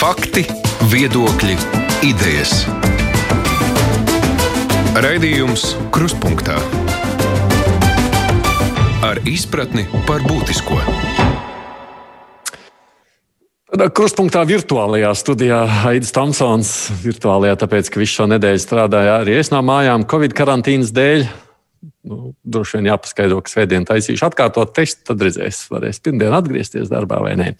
Fakti, viedokļi, idejas. Raidījums Krustpunktā ar izpratni par būtisko. Krustpunktā virtuālajā studijā Aits Tomsons. Virtuālajā, tāpēc, ka visu šo nedēļu strādāja arī es no mājām Covid karantīnas dēļ. Nu, droši vien jāpaskaidro, ka svētdien taisīšu atkārtot testu, tad redzēs, varēs pirmdien atgriezties darbā vai nē.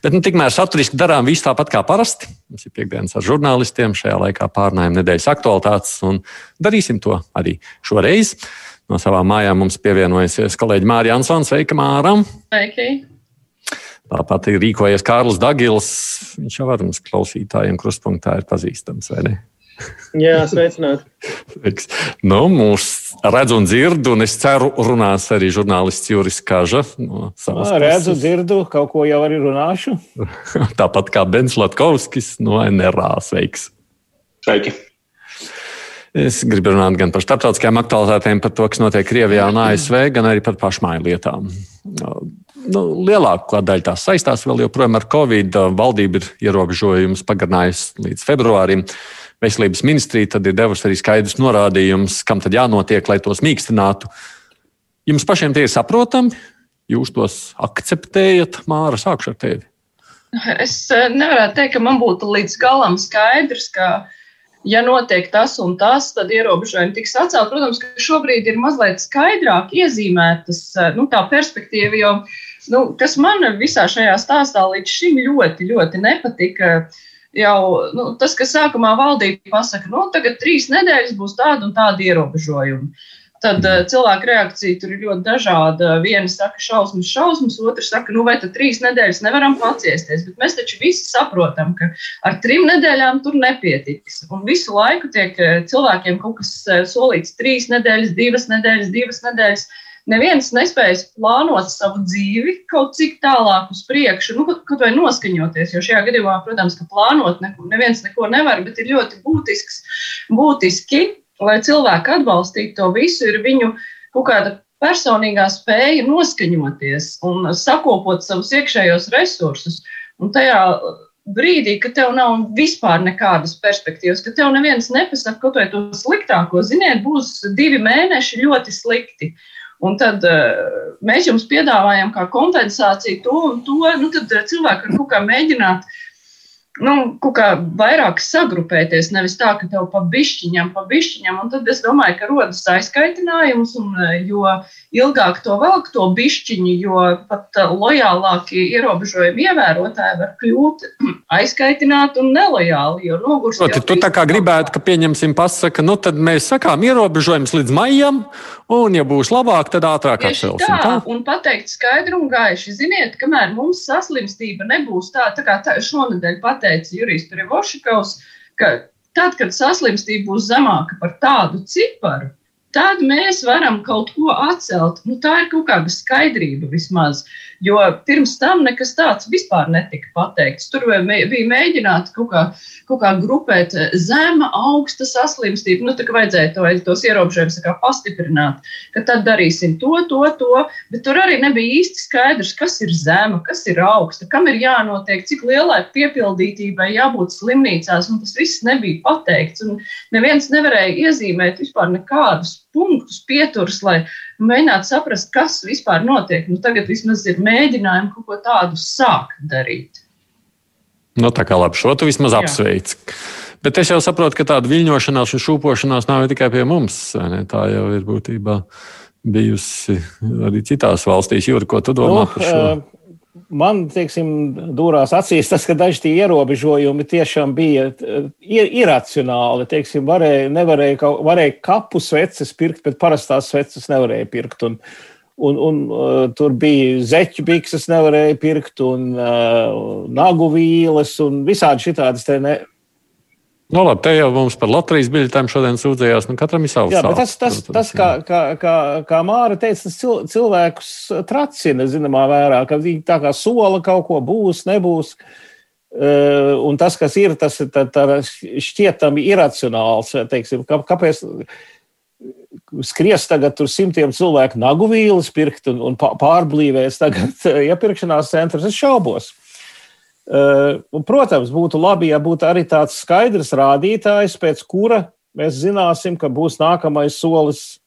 Bet nu, tikmēr saturiski darām visu tāpat kā parasti. Mums ir piekdienas ar žurnālistiem, šajā laikā pārnājam nedēļas aktualitātes un darīsim to arī šoreiz. No savām mājām mums pievienojusies kolēģi Mārija Ansons. Sveika, Māram! Sveiki! Tāpat ir rīkojies Kārlis Dagils. Viņš jau ar mums klausītājiem krustpunktā ir pazīstams, vai ne? Jā, sveicināti. nu, mūs redz un dzird, un es ceru, runās arī žurnālists Juris Kaža. No Nā, redzu, dzirdu, kaut ko jau arī runāšu. Tāpat kā Bens Latkovskis no NRA. Sveiks! Sveiki! Es gribu runāt gan par starptautiskajām aktualitātēm, par to, kas notiek Krievijā un ASV, gan arī par pašmāju lietām. Nu, lielākā daļa tās saistās vēl joprojām ar Covid. Valdība ir ierobežojumus pagarinājusi līdz februārim. Veselības ministrija ir devusi arī skaidrs norādījums, kam tad jānotiek, lai tos mīkstinātu. Jums pašiem tie ir saprotami, jūs tos akceptējat, Māra, sākšu ar tevi. Es nevarētu teikt, ka man būtu līdz galam skaidrs, ka uh, ja notiek tas un tas, tad ierobežojumi tiks atcelt. Protams, ka šobrīd ir mazliet skaidrāk iezīmētas eh, nu, tā perspektīva, jo nu, kas man visā šajā stāstā līdz šim ļoti, ļoti nepatika. Jau nu, tas, ka sākumā valdība pasaka, ka nu, tagad trīs nedēļas būs tāda un tāda ierobežojuma. Tad uh, cilvēku reakcija tur ir ļoti dažāda. Viena saka, šausmas, šausmas, otra saka, nu vai tad trīs nedēļas nevaram paciesties. Bet mēs taču visi saprotam, ka ar trim nedēļām tur nepietiks. Un visu laiku tiek eh, cilvēkiem kaut kas eh, solīts trīs nedēļas, divas nedēļas, divas nedēļas. Neviens nespējas plānot savu dzīvi kaut cik tālāk uz priekšu, nu, kaut vai noskaņoties. Jo šajā gadījumā, protams, ka plānot neko, neviens neko nevar, bet ir ļoti būtisks, būtiski lai cilvēki atbalstītu to visu, ir viņu kaut kāda personīgā spēja noskaņoties un sakopot savus iekšējos resursus. Un tajā brīdī, kad tev nav vispār nekādas perspektīvas, ka tev neviens nepasaka vai to sliktāko, ziniet, būs divi mēneši ļoti slikti. Un tad uh, mēs jums piedāvājam kā kompensāciju to un to. Nu, tad cilvēki var kaut kā mēģināt uh, nu, vairāk sagrupēties, nevis tā, ka tev pa bišķiņam, pa bišķiņam, un tad es domāju, ka rodas aizkaitinājums, un jo ilgāk to velk to bišķiņu, jo pat lojālākie ierobežojumi ievērotāji var kļūt aizkaitināti un nelojāli, jo nogurst. Proti, tu tā kā gribētu, ka pieņemsim pasaka, nu tad mēs sakām ierobežojums līdz maijam, un ja būs labāk, tad ātrāk atcelsim. Tā, tā, un pateikt skaidru un gaiši, ziniet, kamēr mums saslimstība nebūs tā, tā kā tā šonadēļ pat pateica Jurijs Privošikovs, ka tad, kad saslimstība būs zemāka par tādu ciparu, tad mēs varam kaut ko atcelt. Nu, tā ir kaut kāda skaidrība vismaz. Jo pirms tam nekas tāds vispār netika pateikts. Tur bija mēģināts kaut kā, kaut kā grupēt eh, zema, augsta saslimstība. Nu, tā kā vajadzēja to, tos ierobežojumus pastiprināt, ka tad darīsim to, to, to. Bet tur arī nebija īsti skaidrs, kas ir zema, kas ir augsta, kam ir jānotiek, cik lielai piepildītībai jābūt slimnīcās. Tas viss nebija pateikts. Un neviens nevarēja iezīmēt vispār nekādus punktus, pieturus, lai mēģinātu saprast, kas vispār notiek. Nu, tagad vismaz ir mēģinājumi kaut ko tādu sākt darīt. Nu, tā kā labi, šo tu vismaz apsveic. Bet es jau saprotu, ka tāda viļņošanās un šūpošanās nav tikai pie mums. Tā jau ir būtībā bijusi arī citās valstīs. Jūri, ko tu domā nu, par šo? Man teiksim, dūrās acīs tas, ka daži tie ierobežojumi tiešām bija ir, iracionāli. Teiksim, varēja, nevarēja, varēja kapu sveces pirkt, bet parastās sveces nevarēja pirkt. Un, un, un uh, tur bija zeķu bikses, nevarēja pirkt, un uh, nagu vīles, un visādi šitādas ne, Nu, labi, te jau mums par Latvijas biļetēm šodien sūdzējās. Nu, katram ir savs. Jā, bet tas, tas, tas kā, kā, kā, kā Māra teica, tas cil, cilvēkus tracina zināmā vērā, ka viņi tā kā sola kaut ko būs, nebūs. Uh, un tas, kas ir, tas ir tā, tā šķietami iracionāls. Teiksim, kā, kāpēc skries tagad tur simtiem cilvēku nagu vīles pirkt un, un pārblīvēs tagad iepirkšanās centrus? Es šaubos. Un, protams, būtu labi, ja būtu arī tāds skaidrs rādītājs, pēc kura mēs zināsim, ka būs nākamais solis.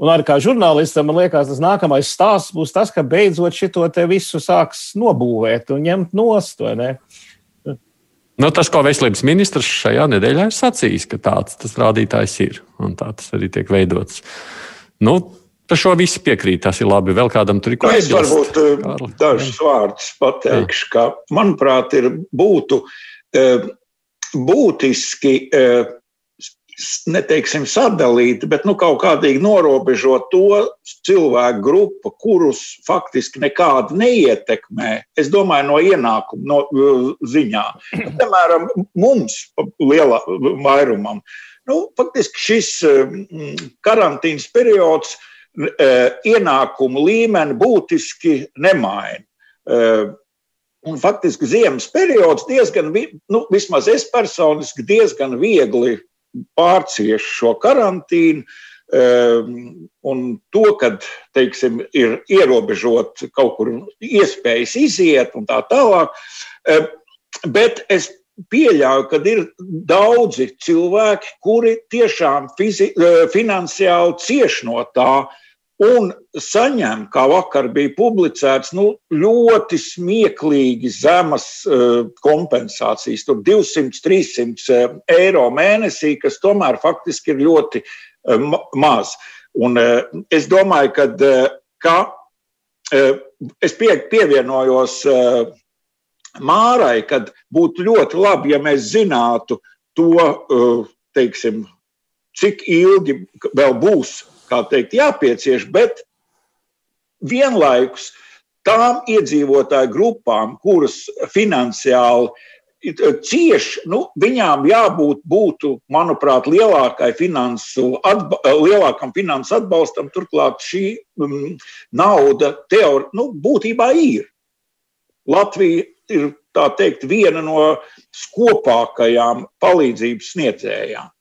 Un arī kā žurnālistam, man liekas, tas nākamais stāsts būs tas, ka beidzot šito te visu sāks nobūvēt un ņemt nost? Nu, tas, ko veselības ministrs šajā nedēļā ir sacījis, ka tāds tas rādītājs ir un tā tas arī tiek veidots. Nu, Par šo visu piekrīt. Tas ir labi. Vēl kādam tur ir ko teikt. Es varbūt eh, Kārli. dažus vārdus pateikšu, ka, manuprāt, ir būtu eh, būtiski eh, neteiksim, sadalīt, bet nu, kaut kādīgi norobežot to cilvēku grupu, kurus faktiski nekādi neietekmē. Es domāju, no ienākuma no, ziņā. Piemēram, mums, lielā vairumam, nu, faktiski šis karantīnas periods uh, ienākumu līmeni būtiski nemaina. Uh, un faktiski ziemas periods diezgan, nu, vismaz es personiski diezgan viegli pārcieš šo karantīnu. Ehm, un to, ka teiksim, ir ierobežot kaut kur iespējas iziet un tā tālāk. Bet es pieļauju, ka ir daudzi cilvēki, kuri tiešām fizi, eh, finansiāli cieš no tā, un saņem, kā vakar bija publicēts, nu, ļoti smieklīgi zemas uh, kompensācijas, tur 200, 300 uh, eiro mēnesī, kas tomēr faktiski ir ļoti uh, maz. Un, es domāju, ka uh, es pie, pievienojos Mārai, kad būtu ļoti labi, ja mēs zinātu to, teiksim, cik ilgi vēl būs kā teikt, jāpiecieš, bet vienlaikus tām iedzīvotāju grupām, kuras finansiāli cieši, nu, viņām jābūt, būtu, manuprāt, finansu, atba, lielākam finansu atbalstam. Turklāt šī um, nauda teori, nu, būtībā ir. Latvija ir teikt viena no skopākajām palīdzības sniedzējām.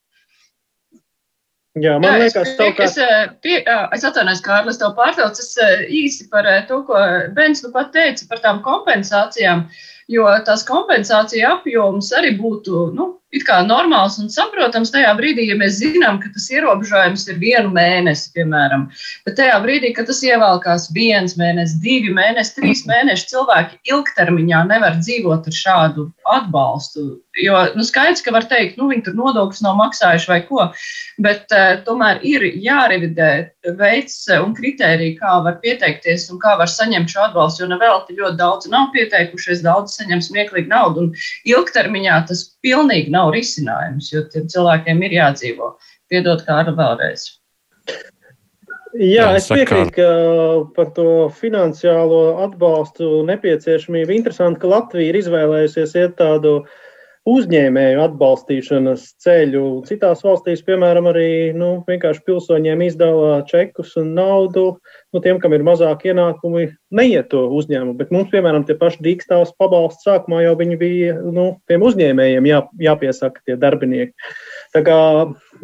Jā, man Jā, liekas, tas ir. Es, eh, pie, es atvainojos, Kārlis, tev pārtraucu. Es eh, īsi par eh, to, ko Bens nu pat teica par tām kompensācijām, jo tās kompensācija apjoms arī būtu, nu, normāls un saprotams tajā brīdī, ja mēs zinām, ka tas ierobežojums ir vienu mēnesi, piemēram. Bet tajā brīdī, kad tas ievelkās viens mēnesis, divi mēneši, trīs mēneši, cilvēki ilgtermiņā nevar dzīvot ar šādu atbalstu. Jo nu, skaidrs, ka var teikt, nu, viņi tur nodokļus nav maksājuši vai ko, bet uh, tomēr ir jārevidē veids un kritērija, kā var pieteikties un kā var saņemt šo atbalstu. Jo nevelti ļoti daudz nav pieteikušies, daudz saņem smieklīgu naudu, un ilgtermiņā tas pilnīgi nav risinājums, jo tiem cilvēkiem ir jādzīvo. Piedod, kā ar vēlreiz. Jā, es piekrītu, ka par to finansiālo atbalstu nepieciešamību interesanti, ka Latvija ir izvēlējusies iet tādu uzņēmēju atbalstīšanas ceļu. Citās valstīs, piemēram, arī nu, vienkārši pilsoņiem izdala čekus un naudu. Nu, tiem, kam ir mazāk ienākumi, neiet to uzņēmumu. Bet mums, piemēram, tie paši dīkstāvs pabalsts sākumā jau bija nu, tiem uzņēmējiem jā, jāpiesaka tie darbinieki. Tā kā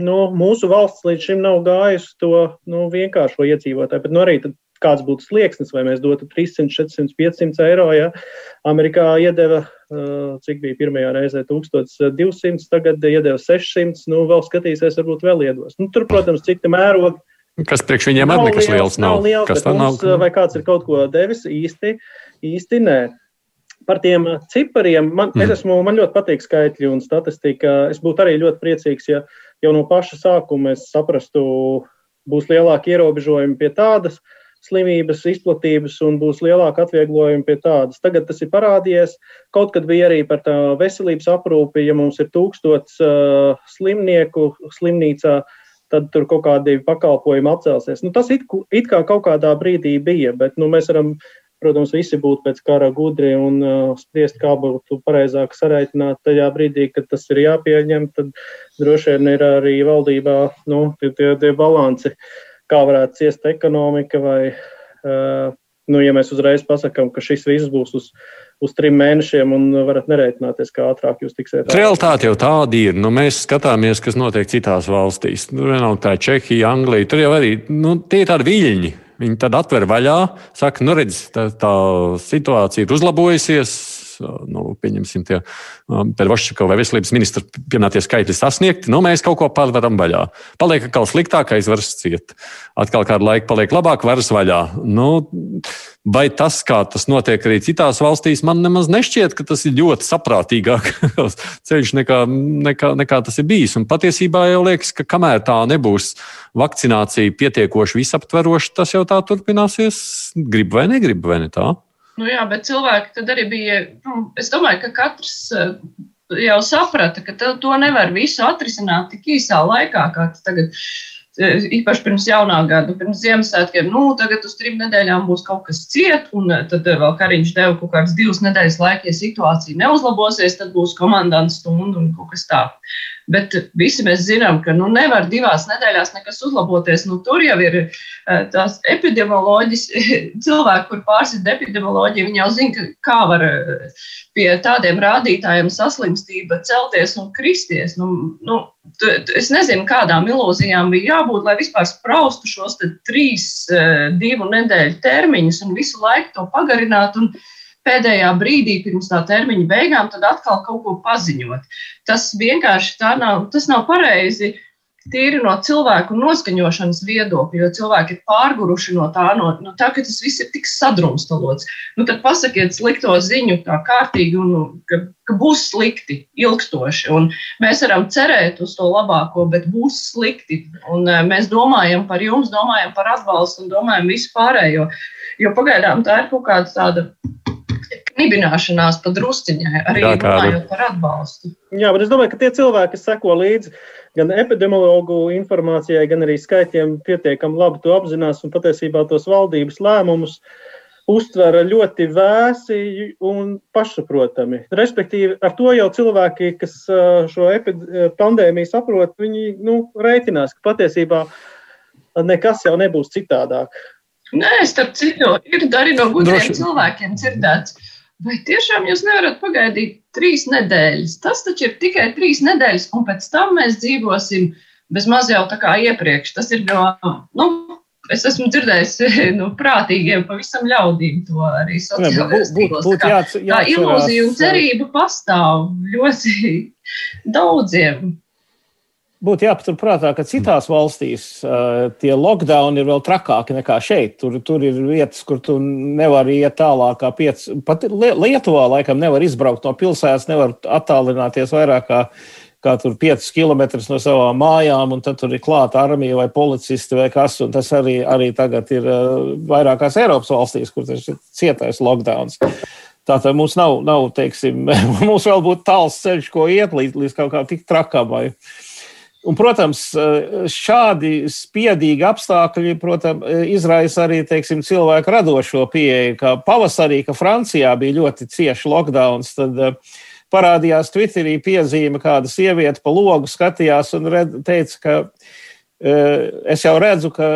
nu, mūsu valsts līdz šim nav gājusi to nu, vienkāršo iedzīvotāju, bet nu, arī kāds būtu slieksnis, vai mēs dotu 300, 400, 500 eiro. Ja? Amerikā iedeva, cik bija pirmajā reizē, 1200, tagad iedeva 600, nu vēl skatīsies, varbūt vēl iedos. Nu, tur, protams, cik te mērogi. Kas priekš viņiem arī nekas liels nav? nav liels, kas tā mums, nav? Vai kāds ir kaut ko devis? Īsti, īsti nē. Par tiem cipariem man, mm. esmu, man ļoti patīk skaitļi un statistika. Es būtu arī ļoti priecīgs, ja jau no paša sākuma es saprastu, būs lielāki ierobežojumi pie tādas slimības izplatības un būs lielāka atvieglojuma pie tādas. Tagad tas ir parādījies. Kaut kad bija arī par tā veselības aprūpi, ja mums ir tūkstots uh, slimnieku slimnīcā, tad tur kaut kādi pakalpojumi atcelsies. Nu, tas it, it kā kaut kādā brīdī bija, bet nu, mēs varam protams, visi būtu pēc kara gudri un uh, spriest, kā būtu pareizāk sareiķināt tajā brīdī, kad tas ir jāpieņem, tad droši vien ir arī valdībā nu, tie, tie, tie balanci, kā varētu ciest ekonomika vai, uh, nu, ja mēs uzreiz pasakām, ka šis viss būs uz, uz trim mēnešiem un varat nereiķināties, kā ātrāk jūs tiksiet. Realtāte jau tāda ir. Nu, mēs skatāmies, kas notiek citās valstīs. Nu, vienalga tā Čehija, Anglija. Tur jau arī nu, tie ir tādi viļņi. Viņi tad atver vaļā, saka, nu redz, tā, tā situācija ir uzlabojusies. Pieņemsim, tie um, Pervošķika vai veselības ministra pieminētie skaitļi sasniegti, nu mēs kaut ko pārvaram vaļā. Paliek atkal sliktākais, varas ciet. Atkal kādu laiku paliek labāk, varas vaļā. Nu, Vai tas, kā tas notiek arī citās valstīs, man nemaz nešķiet, ka tas ir ļoti saprātīgāks ceļš nekā, nekā, nekā tas ir bijis. Un patiesībā jau liekas, ka kamēr tā nebūs vakcinācija pietiekoši visaptveroša, tas jau tā turpināsies. Grib vai negrib, vai ne tā? Nu jā, bet cilvēki tad arī bija. Nu, es domāju, ka katrs eh, jau saprata, ka to nevar visu atrisināt tik īsā laikā, kā tas tagad ir Eh, īpaši pirms jaunā gada, pirms Ziemassvētkiem, nu, tagad uz trim nedēļām būs kaut kas ciet, un eh, tad vēl Kariņš deva kaut kādas divas nedēļas laika, ja situācija neuzlabosies, tad būs komandants stunda un kaut kas tāds. Bet visi mēs zinām, ka nu, nevar divās nedēļās nekas uzlaboties. Nu, tur jau ir eh, tās epidemioloģijas, cilvēki, kur pārsita epidemioloģiju, viņi jau zina, kā var eh, pie tādiem rādītājiem saslimstība celties un kristies. Nu, nu, es nezinu, kādām ilūzijām bija jābūt, lai vispār spraustu šos trīs, eh, divu nedēļu termiņus un visu laiku to pagarinātu. Un, pēdējā brīdī, pirms tā termiņa beigām, tad atkal kaut ko paziņot. Tas vienkārši tā nav, tas nav pareizi. Tīri no cilvēku noskaņošanas viedokļa, jo cilvēki ir pārguruši no tā, no, no tā ka tas viss ir tik sadrumstalots. Nu, tad pasakiet slikto ziņu tā kārtīgi, un, ka, ka būs slikti, ilgstoši. Un mēs varam cerēt uz to labāko, bet būs slikti. Un, mēs domājam par jums, domājam par atbalstu un domājam visu pārējo. Jo pagaidām tā ir kaut kāda tāda nibināšanās pa drusciņai, arī Jā, runājot par atbalstu. Jā, bet es domāju, ka tie cilvēki, kas seko līdzi gan epidemiologu informācijai, gan arī skaitļiem, pietiekami labi to apzinās un patiesībā tos valdības lēmumus uztver ļoti vēsi un pašsaprotami. Respektīvi, ar to jau cilvēki, kas šo pandēmiju saprot, viņi nu, reiķinās, ka patiesībā nekas jau nebūs citādāk. Nē, starp citu, ir arī no gudriem Droši. cilvēkiem dzirdēts, Vai tiešām jūs nevarat pagaidīt trīs nedēļas? Tas taču ir tikai trīs nedēļas, un pēc tam mēs dzīvosim bez maz jau tā kā iepriekš. Tas ir no, nu, es esmu dzirdējis no prātīgiem, pavisam ļaudīm to arī sociālajos tīklos. Tā, kā, tā ilūzija un cerība pastāv ļoti daudziem būtu jāpaturprātā, ka citās valstīs uh, tie lockdowni ir vēl trakāki nekā šeit. Tur, tur ir vietas, kur tu nevari iet tālāk kā pieci. Pat Lietuvā laikam nevar izbraukt no pilsētas, nevar attālināties vairāk kā, kā tur 5 km no savām mājām, un tad tur ir klāta armija vai policisti vai kas. Tas arī, arī tagad ir uh, vairākās Eiropas valstīs, kur tas ir cietais lockdowns. Tātad mums nav, nav teiksim, mums vēl būtu tāls ceļš, ko iet līdz, līdz kaut kā tik trakam vai, Un, protams, šādi spiedīgi apstākļi protams, izraisa arī teiksim, cilvēku radošo pieeju. Kā pavasarī, kad Francijā bija ļoti cieši lockdown, tad eh, parādījās Twitterī piezīme, kāda sieviete pa logu skatījās un red, teica, ka eh, es jau redzu, ka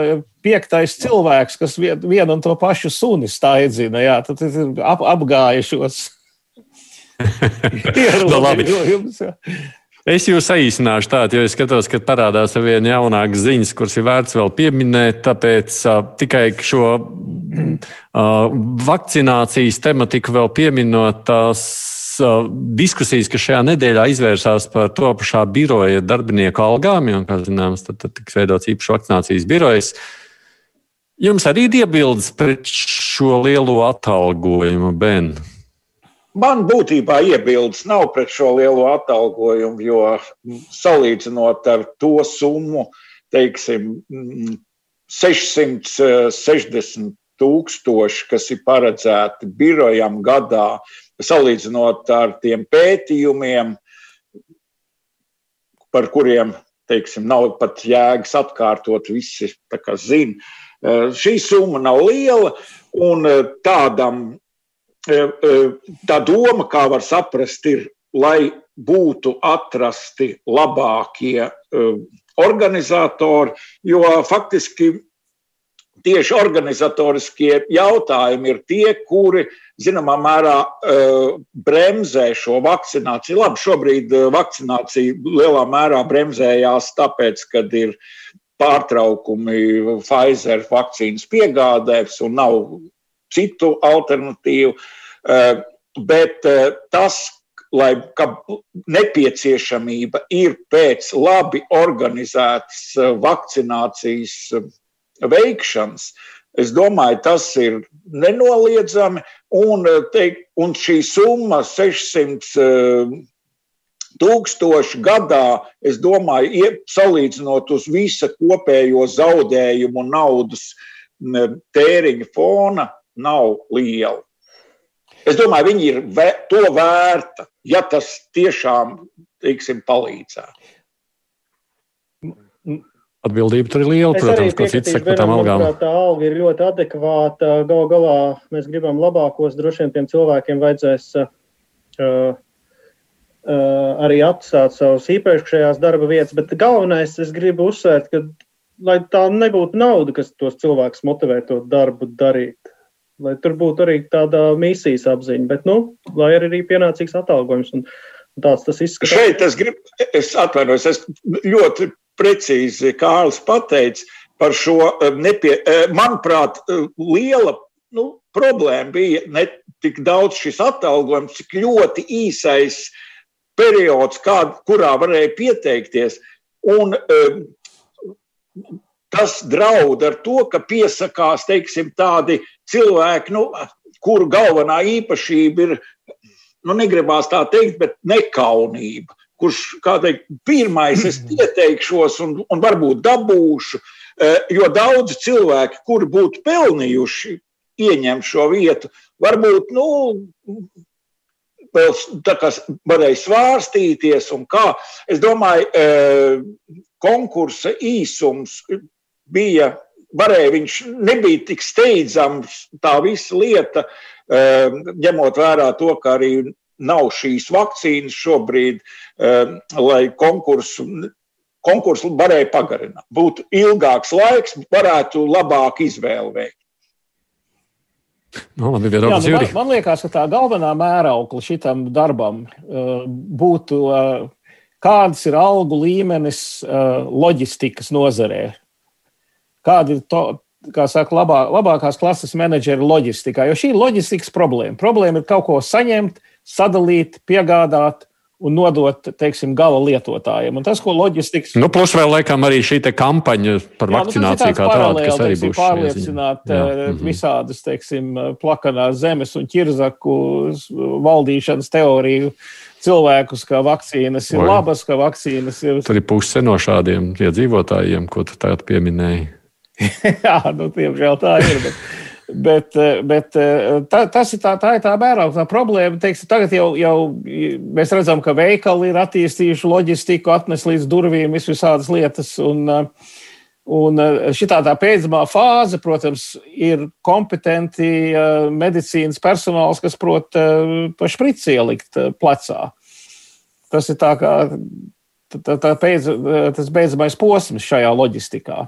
piektais cilvēks, kas vienu un to pašu suni staidzina, jā, tad ir ap, apgājušos. no, nu, labi. Es jūs saīsināšu tādu, jo es skatos, ka parādās ar vien jaunākas ziņas, kuras ir vērts vēl pieminēt. Tāpēc uh, tikai šo uh, vakcinācijas tematiku vēl pieminot, tās uh, diskusijas, kas šajā nedēļā izvērsās par to pašā biroja darbinieku algām, jo, kā zināms, tad, tad tiks veidots īpašs vakcinācijas birojs. Jums arī ir iebildes pret šo lielo atalgojumu, Ben? Man būtībā iebildes nav pret šo lielo atalgojumu, jo salīdzinot ar to summu, teiksim, 660 tūkstoši, kas ir paredzēti birojam gadā, salīdzinot ar tiem pētījumiem, par kuriem teiksim, nav pat jēgas atkārtot, visi zina. Šī summa nav liela, un tādam E, e, tā doma, kā var saprast, ir, lai būtu atrasti labākie e, organizatori, jo faktiski tieši organizatoriskie jautājumi ir tie, kuri zināmā mērā bremzē šo vakcināciju. Labi, šobrīd vakcinācija lielā mērā bremzējās tāpēc, kad ir pārtraukumi Pfizer vakcīnas piegādēs un nav citu alternatīvu. Eh, bet eh, tas, lai nepieciešamība ir pēc labi organizētas vakcinācijas veikšanas. Es domāju, tas ir nenoliedzami. Un, teik, un šī summa 600 tūkstoši gadā, es domāju, salīdzinot uz visa kopējo zaudējumu naudas tēriņa fona, nav liela. Es domāju, viņi ir vē, to vērta, ja tas tiešām teiksim, palīdzētu. Atbildība tur ir liela, es protams, ko cits saka par tām algām. Tā alga ir ļoti adekvāta. Galu galā mēs gribam labākos, droši vien tiem cilvēkiem vajadzēs uh, Uh, arī atstāt savus iepriekšējās darba vietas. Bet galvenais, es gribu uzsvērt, ka lai tā nebūtu nauda, kas tos cilvēkus motivē to darbu darīt. Lai tur būtu arī tāda misijas apziņa, bet, nu, lai arī pienācīgs atalgojums. Un tāds tas izskatās. Šeit es gribu, es atvainojos, es ļoti precīzi Kārlis pateicis par šo eh, nepie, eh, manuprāt, liela nu, problēma bija ne tik daudz šis atalgojums, cik ļoti īsais periods, kā, kurā varēja pieteikties. Un, um, tas draud ar to, ka piesakās teiksim, tādi cilvēki, nu, kuru galvenā īpašība ir, nu, negribās tā teikt, bet nekaunība. Kurš, kā teikt, pirmais es pieteikšos un, un varbūt dabūšu, uh, jo daudzi cilvēki, kuri būtu pelnījuši ieņemt šo vietu, varbūt nu, vēl tā kā varēja svārstīties un kā. Es domāju, e, konkursa īsums bija, varēja, viņš nebija tik steidzams tā visa lieta, e, ņemot vērā to, ka arī nav šīs vakcīnas šobrīd, e, lai konkursu konkursu varēja pagarināt. Būtu ilgāks laiks, varētu labāk izvēli veikt. Nu, labi, Jā, nu, man, man liekas, ka tā galvenā mēraukla šitam darbam uh, būtu, uh, kāds ir algu līmenis uh, loģistikas nozarē. Kāda ir to, kā saka, labā, labākās klases menedžeri loģistikā? Jo šī ir loģistikas problēma. Problēma ir kaut ko saņemt, sadalīt, piegādāt un nodot, teiksim, gala lietotājiem. Un tas, ko loģistikas. Nu, plus vēl laikam arī šī kampaņa par jā, nu, vakcināciju kā tādu, kas arī būs. Pārliecināt jā, jā. Mhm. visādas, teiksim, plakanās zemes un ķirzaku valdīšanas teoriju cilvēkus, ka vakcīnas ir Vai. labas, ka vakcīnas ir. Tur ir puse no šādiem iedzīvotājiem, ko tu tagad pieminēji. Jā, nu, tiemžēl tā ir. Bet... Bet, bet tā, tas ir tā, tā ir tā vērā problēma. Teiksim, tagad jau, jau mēs redzam, ka veikali ir attīstījuši loģistiku, atnes līdz durvīm visādas lietas. Un, un šī tā pēdējā fāze, protams, ir kompetenti medicīnas personāls, kas prot to šprici ielikt plecā. Tas ir tā kā tā, tā pēdz, tas beidzamais posms šajā loģistikā.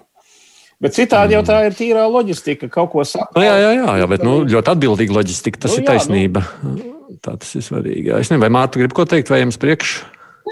Bet citādi jau tā ir tīrā loģistika, kaut ko sakot. Nu, jā, jā, jā, jā, bet nu, ļoti atbildīga loģistika. Tas nu, ir jā, taisnība. Nu. Tā tas ir svarīgi. Es nezinu, vai Mārta grib ko teikt, vai jums priekš?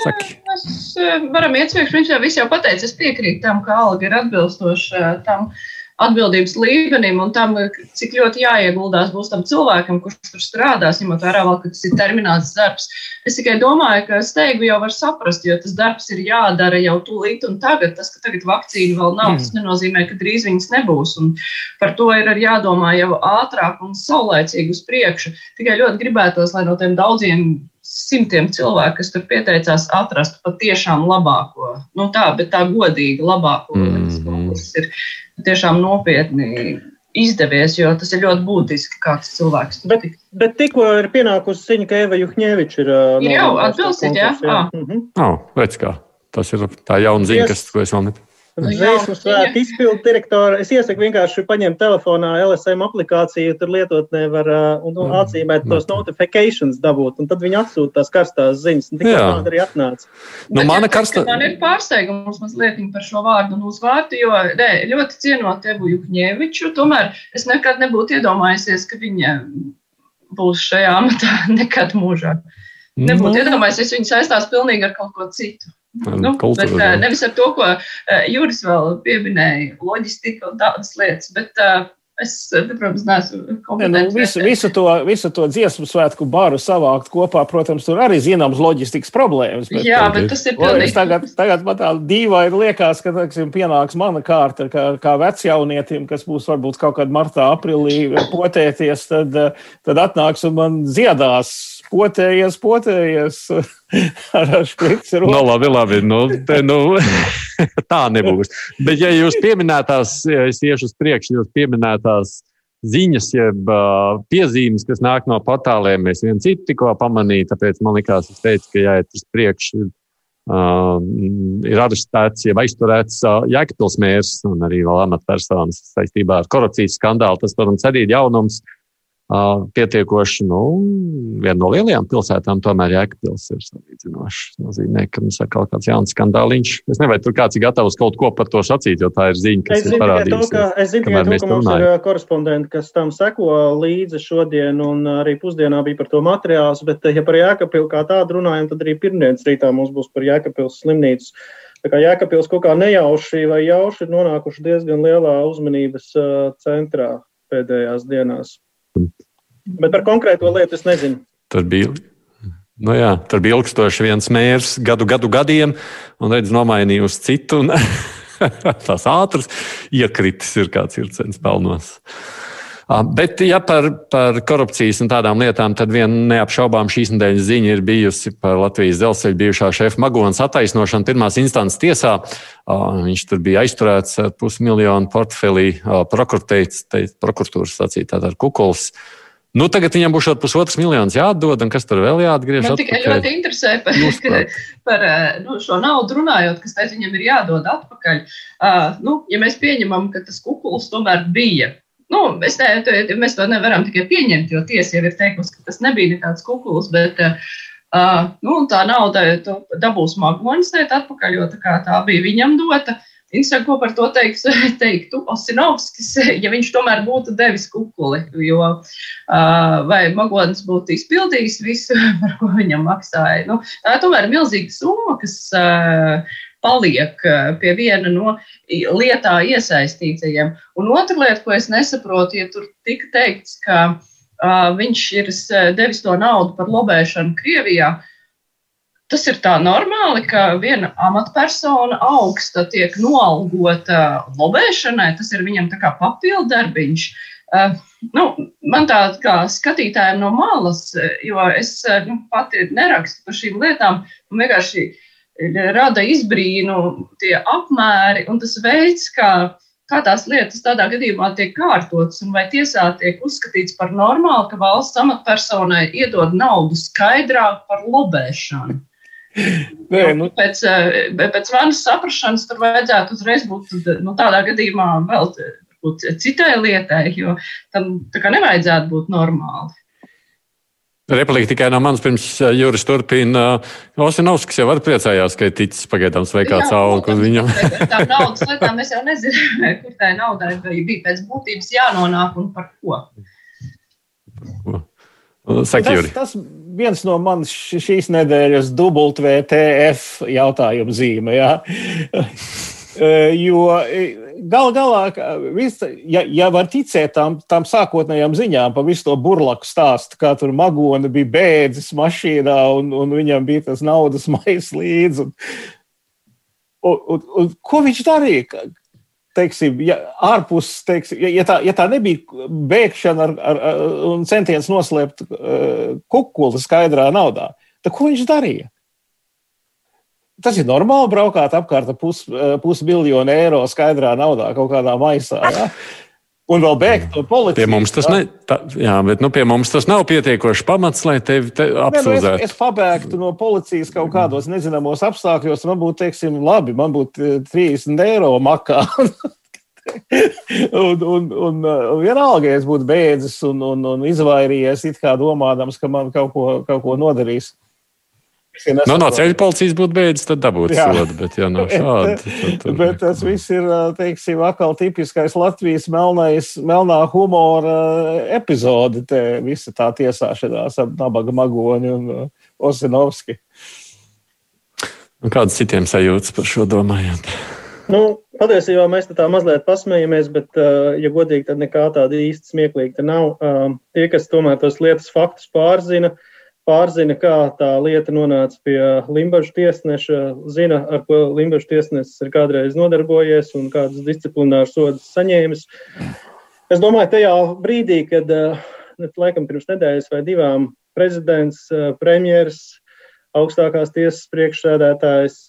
Saki. Mēs eh, varam iet priekš, viņš jau viss jau pateica. Es piekrītu tam, ka alga ir atbilstoša eh, tam. Uh, atbildības līmenim un tam, cik ļoti jāieguldās būs tam cilvēkam, kurš tur strādās, ņemot vērā, vēl, ka tas ir termināts darbs. Es tikai domāju, ka steigu jau var saprast, jo tas darbs ir jādara jau tūlīt un tagad. Tas, ka tagad vakcīna vēl nav, tas mm. nenozīmē, ka drīz viņas nebūs. Un par to ir jādomā jau ātrāk un saulēcīgi uz priekšu. Tikai ļoti gribētos, lai no tiem daudziem simtiem cilvēku, kas tur pieteicās, atrastu patiešām labāko. Nu, tā, bet tā godīgi labāko. Mm -hmm. Tas ir tiešām nopietni izdevies, jo tas ir ļoti būtiski, kāds cilvēks tur bet, bet tikko ir pienākusi ziņa, ka Eva Juhņeviča ir. Ir jau atbilstīt, jā. jā. Ah. Mm -hmm. oh, redz kā. Tas ir tā jauna ziņa, kas, ko es vēl nepatīju. Zvaigznes svētku izpildu direktoru. Es iesaku vienkārši paņemt telefonā LSM aplikāciju, tur lietotnē var un, un atzīmēt tos notifications dabūt, un tad viņi atsūta tās karstās ziņas. Tikai tāda arī atnāca. Nu, mana karsta... Man ir pārsteigums mazliet par šo vārdu un uzvārdu, jo ne, ļoti cienot Evu Jukņēviču, tomēr es nekad nebūtu iedomājusies, ka viņa būs šajā amatā nekad mūžā. Nebūtu nu. iedomājusies, viņa saistās pilnīgi ar kaut ko citu. Nu, bet, uh, nevis ar to, ko uh, Juris vēl pieminēja, loģistika un tādas lietas, bet uh, Es, protams, neesmu kompetents. Nu, visu, visu, to, visu to dziesmu svētku baru savākt kopā, protams, tur arī zināms loģistikas problēmas. Bet, Jā, bet tas ir pilnīgi. Tagad, tagad man tā dīvaini liekas, ka, teiksim, pienāks mana kārta kā, kā vecjaunietim, kas būs varbūt kaut kad martā, aprilī potēties, tad, tad atnāks un man dziedās potējies, potējies. ar šprici. No, nu, labi, labi. Nu, te, nu, tā nebūs. Bet, ja jūs pieminētās, ja es iešu uz priekšu, jūs pieminētās ziņas, jeb uh, piezīmes, kas nāk no portāliem, mēs viens citu tikko pamanījām. Tāpēc man liekas, es teicu, ka jāiet uz priekšu. Uh, ir arestēts, jau aizturēts uh, Jēkabils mērs un arī vēl amatpersonas saistībā ar korupcijas skandālu. Tas, protams, arī ir jaunums. Uh, pietiekoši, nu, viena no lielajām pilsētām, tomēr Jēkabils ir salīdzinoši. Tas nozīmē, ka mums ir kaut kāds jauns skandāliņš. Es nezinu, vai tur kāds ir gatavs kaut ko par to sacīt, jo tā ir ziņa, kas es ir parādījusies. Ka, es zinu tikai to, ka mums runājam. ir korespondenti, kas tam seko līdzi šodien, un arī pusdienā bija par to materiāls, bet, ja par Jēkabilu kā tādu runājam, tad arī pirmdienas rītā mums būs par Jēkabils slimnīcu. Tā kā Jēkabils kaut kā nejauši vai jauši ir nonākuši diezgan lielā uzmanības centrā pēdējās dienās. Bet par konkrēto lietu es nezinu. Tur bija. Nu jā, tur bija ilgstoši viens mērs gadu, gadu gadiem, un redz, nomainīja uz citu. tās ātras iekritis ir ir cents pelnos. Bet, ja par, par korupcijas un tādām lietām, tad viena neapšaubām šīs nedēļas ziņa ir bijusi par Latvijas dzelzceļa bijušā šefa Magonas attaisnošanu pirmās instances tiesā. Viņš tur bija aizturēts ar pusmiljonu portfelī, prokuratūras sacītā ar kukuls. Nu, tagad viņam būs šādi pusotrs miljonus jāatdod, un kas tur vēl jāatgriež? Man tikai atpakaļ. ļoti interesē par, par nu, šo naudu runājot, kas teica, viņam ir jādod atpakaļ. Uh, nu, ja mēs pieņemam, ka tas kukuls tomēr bija. Nu, ne, mēs to nevaram tikai pieņemt, jo tiesa jau ir teikusi, ka tas nebija nekāds kukuls, bet uh, nu, tā nauda dabūs magonis atpakaļ, jo tā, tā bija viņam dota. Interesanti, ko par to teiks, teiktu Osinovskis, ja viņš tomēr būtu devis kukuli, jo uh, vai Magonis būtu izpildījis visu, par ko viņam maksāja. Nu, tā ir tomēr milzīga summa, kas uh, paliek pie viena no lietā iesaistītajiem. Un otra lieta, ko es nesaprotu, ja tur tika teikts, ka uh, viņš ir devis to naudu par lobēšanu Krievijā, uh, Tas ir tā normāli, ka viena amatpersona augsta tiek noalgota lobēšanai, tas ir viņam tā kā papildarbiņš. Uh, nu, man tā kā skatītājiem no malas, jo es nu, pati nerakstu par šīm lietām, man vienkārši rada izbrīnu tie apmēri un tas veids, kā, kā tās lietas tādā gadījumā tiek kārtotas un vai tiesā tiek uzskatīts par normālu, ka valsts amatpersonai iedod naudu skaidrāk par lobēšanu. Nē, nu. pēc, eh, pēc manas saprašanas tur vajadzētu uzreiz būt nu, tādā gadījumā vēl citai lietai, jo tam nevajadzētu būt normāli. Replika tikai no manas pirms jūras turpina. Osinovskis jau var priecājās, ka ir ticis pagaidām sveikā cauri, kur viņam. tā naudas lietā mēs jau nezinām, kur tā naudai bija pēc būtības jānonāk un par ko. ko? Saki, tas, tas viens no manas šīs nedēļas WTF jautājumu zīme. Ja? jo gal galā, vis, ja, ja var ticēt tām, tām sākotnējām ziņām par visu to burlaku stāstu, kā tur magona bija bēdzis mašīnā un, un viņam bija tas naudas maisa līdzi. Un, un, un, un, ko viņš darīja? teiksim, ja, ārpus, teiksim, ja, ja, tā, ja tā nebija bēgšana ar, ar, ar, un centiens noslēpt uh, kukuli skaidrā naudā, tad ko viņš darīja? Tas ir normāli braukāt apkārt ar pus, uh, pusmiljonu eiro skaidrā naudā kaut kādā maisā. Ja? Un vēl bēgt no policijas. Pie mums tas, ne, tā, jā, bet, nu, pie mums tas nav pietiekoši pamats, lai tevi te apsūdzētu. Nu, es, es pabēgtu no policijas kaut kādos nezināmos apstākļos, man būtu, teiksim, labi, man būtu 30 eh, eiro makā. un, un, un, un vienalga, ja es būtu bēdzis un, un, un izvairījies, it kā domādams, ka man kaut ko, kaut ko nodarīs. Nu, no ceļa policijas būtu beidzis, tad dabūtu sodu. Bet, ja nav šādi, tad, tad... bet tas viss ir, teiksim, atkal tipiskais Latvijas melnais, melnā humora epizode. Te visa tā tiesāšanās ap Nabaga Magoni un Osinovski. Un kādas citiem sajūtas par šo domājot? Nu, patiesībā mēs tā mazliet pasmējamies, bet, ja godīgi, tad nekā tāda īsti smieklīga nav. Tie, kas tomēr tos lietas faktus pārzina, pārzina, kā tā lieta nonāca pie Limbaģa tiesneša, zina, ar ko Limbaģa tiesnesis ir kādreiz nodarbojies un kādas disciplinārus sodus saņēmis. Es domāju, tajā brīdī, kad, laikam, pirms nedēļas vai divām prezidents, premjeras, augstākās tiesas priekšsēdētājs,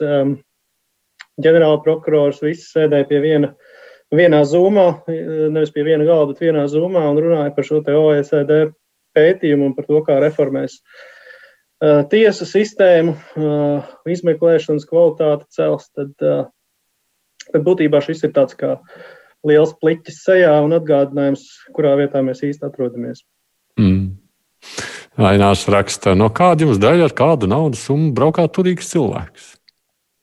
ģenerāla prokurors, visi sēdēja pie viena, vienā zūmā, nevis pie viena galda, bet vienā zūmā un runāja par šo OECD pētījumu un par to, kā reformēs uh, tiesu sistēmu, uh, izmeklēšanas kvalitāti cels, tad, uh, tad būtībā šis ir tāds kā liels pliķis sejā un atgādinājums, kurā vietā mēs īsti atrodamies. Mm. Ainārs raksta, no kāda jums daļa ar kādu naudas summu braukā turīgs cilvēks?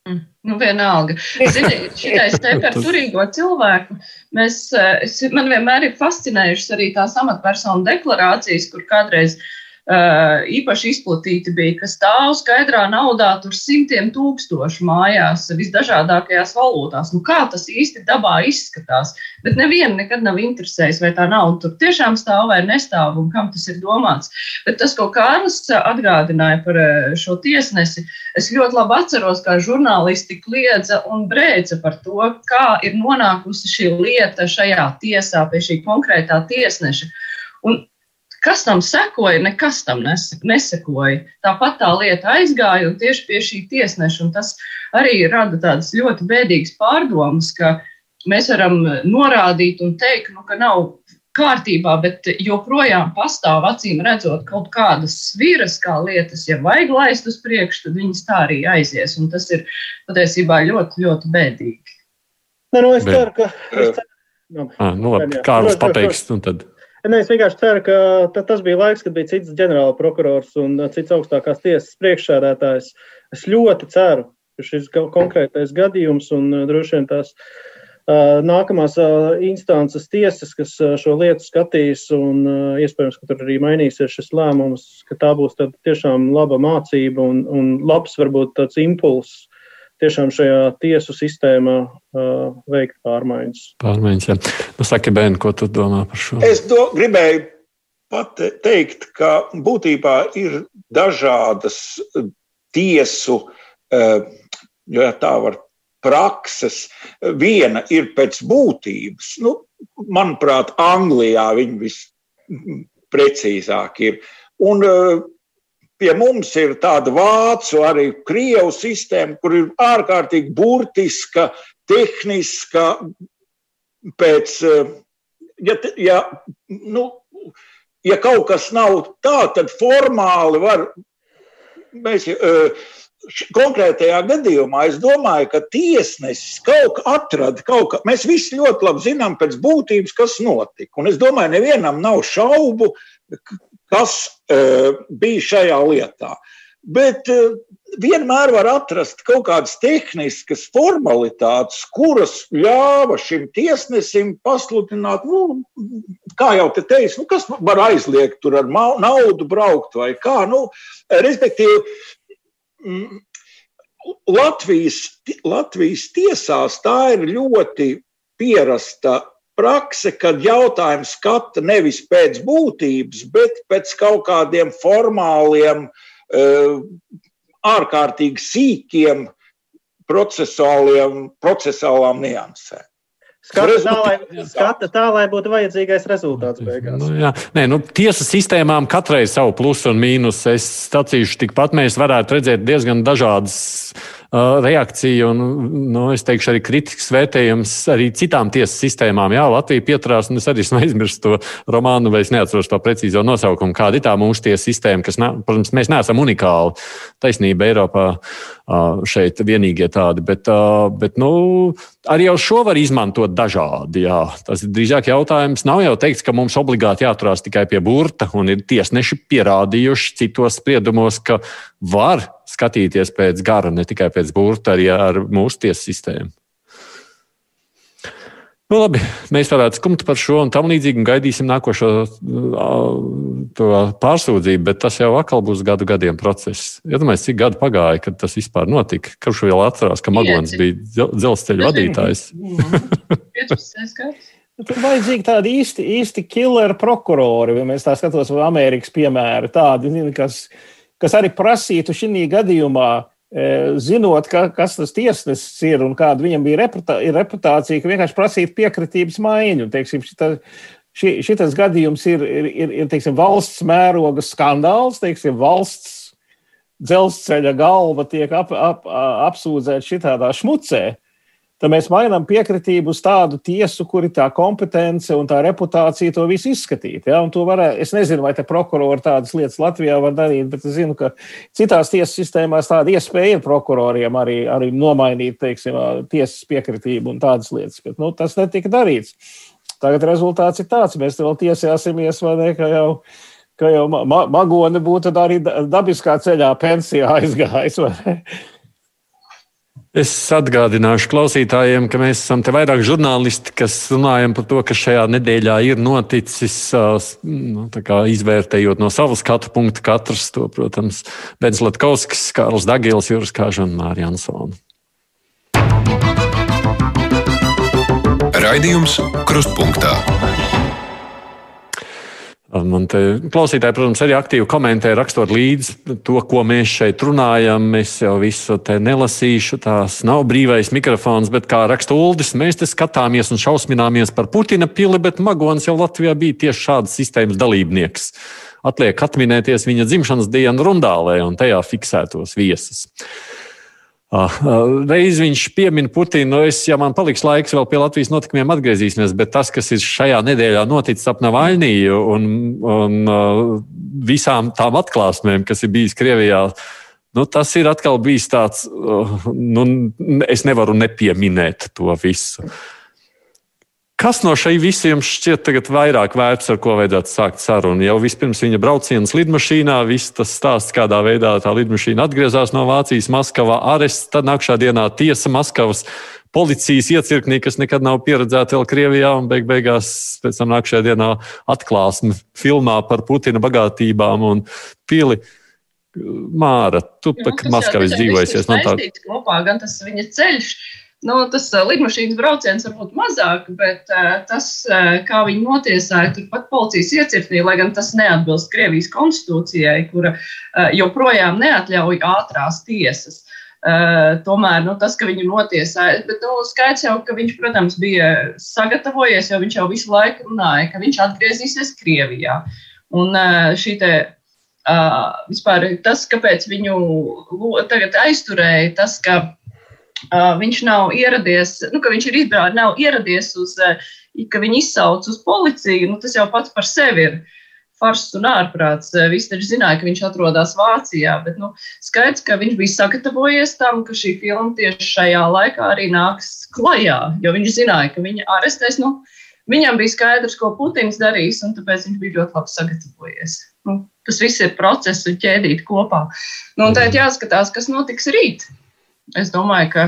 Mm, nu, vienalga. Zini, šitais te par turīgo cilvēku. Mēs, es, man vienmēr ir fascinējušas arī tās amatpersonu deklarācijas, kur kādreiz Uh, īpaši izplatīti bija, ka stāv skaidrā naudā tur simtiem tūkstošu mājās, visdažādākajās valūtās. Nu, kā tas īsti dabā izskatās? Bet nevienu nekad nav interesējis, vai tā nauda tur tiešām stāv vai nestāv un kam tas ir domāts. Bet tas, ko Kārlis atgādināja par uh, šo tiesnesi, es ļoti labi atceros, kā žurnālisti kliedza un brēca par to, kā ir nonākusi šī lieta šajā tiesā pie šī konkrētā tiesneša. Un Kas tam sekoja, nekas tam nesekoja. Tāpat tā lieta aizgāja un tieši pie šī tiesneša, un tas arī rada tādas ļoti bēdīgas pārdomas, ka mēs varam norādīt un teikt, nu, ka nav kārtībā, bet joprojām pastāv acīm redzot kaut kādas sviras, kā lietas, ja vajag laist uz priekšu, tad viņas tā arī aizies, un tas ir patiesībā ļoti, ļoti bēdīgi. Ne, nu, es ceru, ka. Es ceru, nu, à, nu, labi, Kārlis pateiks, un tad. Ne, es vienkārši ceru, ka tas bija laiks, kad bija cits ģenerāla prokurors un cits augstākās tiesas priekšsēdētājs. Es ļoti ceru, ka šis konkrētais gadījums un droši vien tās uh, nākamās uh, instances tiesas, kas uh, šo lietu skatīs, un iespējams, ka tur arī mainīsies šis lēmums, ka tā būs tiešām laba mācība un, un labs varbūt tāds impulss tiešām šajā tiesu sistēmā uh, veikt pārmaiņas. Pārmaiņas, jā. Nu, saki, Bēn, ko tu domā par šo? Es do, gribēju pat teikt, ka būtībā ir dažādas tiesu, uh, ja tā var prakses. Viena ir pēc būtības. Nu, manuprāt, Anglijā viņi visprecīzāk ir. Un uh, Pie mums ir tāda vācu, arī krievu sistēma, kur ir ārkārtīgi burtiska, tehniska. Pēc, eh, ja, ja, nu, ja kaut kas nav tā, tad formāli var. Mēs, eh, konkrētajā gadījumā es domāju, ka tiesnesis kaut kā atrada kaut kā. Mēs visi ļoti labi zinām pēc būtības, kas notika. Un es domāju, nevienam nav šaubu, kas uh, bija šajā lietā. Bet uh, vienmēr var atrast kaut kādas tehniskas formalitātes, kuras ļāva šim tiesnesim pasludināt, nu, kā jau te teicu, nu, kas var aizliegt tur ar naudu braukt vai kā. Nu, respektīvi, Latvijas, Latvijas tiesās tā ir ļoti pierasta prakse, kad jautājumu skata nevis pēc būtības, bet pēc kaut kādiem formāliem, eh, ārkārtīgi sīkiem procesuālām niansēm. Skata tā, lai, skata tā, lai būtu vajadzīgais rezultāts beigās. Nu, jā. Nē, nu, tiesas sistēmām katrai savu plusu un mīnusu. Es sacīšu, tikpat mēs varētu redzēt diezgan dažādas reakcija un, nu, es teikšu, arī kritisks vērtējums arī citām tiesas sistēmām. Jā, Latvija pieturās, un es arī aizmirsu to romānu, vai es neatceros to precīzo nosaukumu, kāda ir tā mūsu tiesa sistēma, kas, protams, mēs neesam unikāli. Taisnība Eiropā šeit vienīgie tādi, bet, bet nu, arī jau šo var izmantot dažādi. Jā. Tas ir drīzāk jautājums. Nav jau teikts, ka mums obligāti jāturās tikai pie burta, un ir tiesneši pierādījuši citos spriedumos, ka var skatīties pēc gara, ne tikai pēc burta, arī ar mūsu tiesu sistēmu. Nu, labi, mēs varētu skumt par šo un tam līdzīgi un gaidīsim nākošo pārsūdzību, bet tas jau atkal būs gadu gadiem process. Iedomājieties, ja cik gadi pagāja, kad tas vispār notika. Kurš vēl atcerās, ka Magons bija dzelzceļa vadītājs? 15 gadus. Tur vajadzīgi tādi īsti, īsti killer prokurori, ja mēs tā skatos, vai Amerikas piemēri, tādi, kas, kas arī prasītu šī gadījumā E, zinot, ka, kas tas tiesnesis ir un kāda viņam bija reputā, reputācija, ka vienkārši prasīt piekritības maiņu. Teiksim, šita, ši, šitas gadījums ir, ir, ir, ir teiksim, valsts mēroga skandāls, teiksim, valsts dzelzceļa galva tiek ap, ap, apsūdzēta šitādā šmucē tad mēs mainām piekritību uz tādu tiesu, kur ir tā kompetence un tā reputācija to visu izskatīt. Ja? Varē, es nezinu, vai te prokurori tādas lietas Latvijā var darīt, bet es zinu, ka citās tiesas sistēmās tāda iespēja ir prokuroriem arī, arī nomainīt teiksim, tiesas piekritību un tādas lietas. Bet nu, tas netika darīts. Tagad rezultāts ir tāds, mēs vēl tiesāsimies, vai ne, ka jau ka jau ma magone būtu arī dabiskā ceļā pensijā aizgājis. Es atgādināšu klausītājiem, ka mēs esam te vairāk žurnālisti, kas runājam par to, kas šajā nedēļā ir noticis, nu, izvērtējot no savas skatu punkta katrs to, protams, Bens Latkovskis, Kārls Dagils, Juris Kāža un Mārija Ansona. Raidījums Krustpunktā. Man te klausītāji, protams, arī aktīvi komentē, rakstot līdzi to, ko mēs šeit runājam. Es jau visu te nelasīšu, tās nav brīvais mikrofons, bet kā raksta Uldis, mēs te skatāmies un šausmināmies par Putina pili, bet Magons jau Latvijā bija tieši šādas sistēmas dalībnieks. Atliek atminēties viņa dzimšanas dienu Rundālē un tajā fiksētos viesus. Ah, ah, reiz viņš piemin Putinu, es, ja man paliks laiks, vēl pie Latvijas notikumiem atgriezīsimies, bet tas, kas ir šajā nedēļā noticis ap Navaļniju un, un uh, visām tām atklāsmēm, kas ir bijis Krievijā, nu, tas ir atkal bijis tāds, nu, es nevaru nepieminēt to visu. Kas no šī visa jums šķiet vairāk vērts, ar ko vajadzētu sākt sarunu? Jau vispirms viņa brauciens lidmašīnā, viss tas stāsts, kādā veidā tā lidmašīna atgriezās no Vācijas, Maskavā, arests, tad nākamā dienā tiesa Maskavas policijas iecirknī, kas nekad nav pieredzēta vēl Krievijā, un beig beigās pēc tam nākamajā dienā atklāsme filmā par Putina bagātībām un pili. Māra, tu pat Maskavas dzīvojusies. No tā... kopā, gan tas viņa ceļš, Nu, tas lidmašīnas brauciens var būt mazāk, bet tas, kā viņi notiesāja, turpat policijas iecirknī, lai gan tas neatbilst Krievijas konstitūcijai, kura joprojām neatļauj ātrās tiesas. Uh, tomēr nu, tas, ka viņu notiesāja, bet nu, skaidrs jau, ka viņš, protams, bija sagatavojies, jo viņš jau visu laiku runāja, ka viņš atgriezīsies Krievijā. Un uh, šī te Uh, vispār tas, kāpēc viņu tagad aizturēja, tas, ka viņš nav ieradies, nu, ka viņš ir izbraucis, nav ieradies uz, uh, ka viņi izsauc uz policiju. Nu, tas jau pats par sevi ir fars un ārprāts. Uh, visi taču zināja, ka viņš atrodas Vācijā, bet nu, skaidrs, ka viņš bija sagatavojies tam, ka šī filma tieši šajā laikā arī nāks klajā, jo viņš zināja, ka viņa arestēs. Nu, viņam bija skaidrs, ko Putins darīs, un tāpēc viņš bija ļoti labi sagatavojies. Nu, tas viss ir process un ķēdīt kopā. Nu, un tagad jāskatās, kas notiks rīt. Es domāju, ka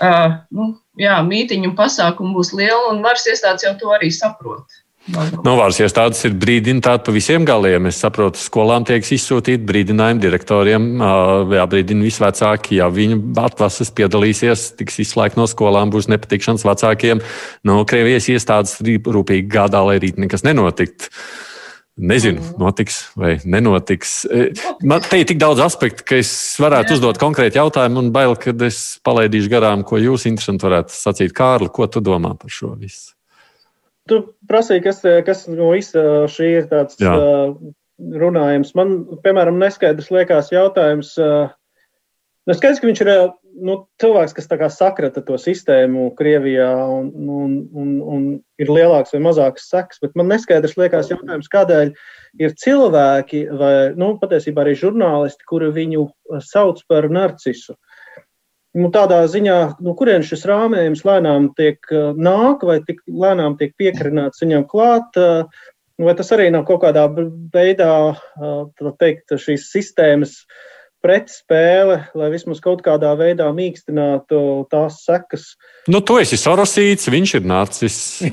uh, nu, jā, mītīņu un pasākumu būs liela, un varas iestādes jau to arī saprot. Nu, varas iestādes ir brīdināti pa visiem galiem. Es saprotu, skolām tiek izsūtīti brīdinājumi direktoriem, jābrīdina visi vecāki. Ja viņu atvases piedalīsies, tiks izslēgti no skolām, būs nepatikšanas vecākiem. No nu, Krievijas iestādes rūpīgi gādā, lai rīt nekas nenotiktu. Nezinu, mm. notiks vai nenotiks. E, man te ir tik daudz aspektu, ka es varētu Jā. uzdot konkrēti jautājumu, un bail, ka es palaidīšu garām, ko jūs interesanti varētu sacīt. Kārli, ko tu domā par šo visu? Tu prasīji, kas, kas no visa šī ir tāds Jā. runājums. Man, piemēram, neskaidrs liekas jautājums. Nu, skaidrs, ka viņš ir nu, cilvēks, kas sakrata to sistēmu Krievijā un, un, un, un ir lielāks vai mazāks seks, bet man neskaidrs liekas jautājums, kādēļ ir cilvēki vai nu, patiesībā arī žurnālisti, kuri viņu sauc par narcisu. Nu, tādā ziņā, no nu, kurienes šis rāmējums lēnām tiek nāk vai tik lēnām tiek piekarināts viņam klāt, vai tas arī nav kaut kādā veidā, tā teikt, šīs sistēmas uh, pretspēle, lai vismaz kaut kādā veidā mīkstinātu tās sekas. Nu, tu esi sarosīts, viņš ir nācis.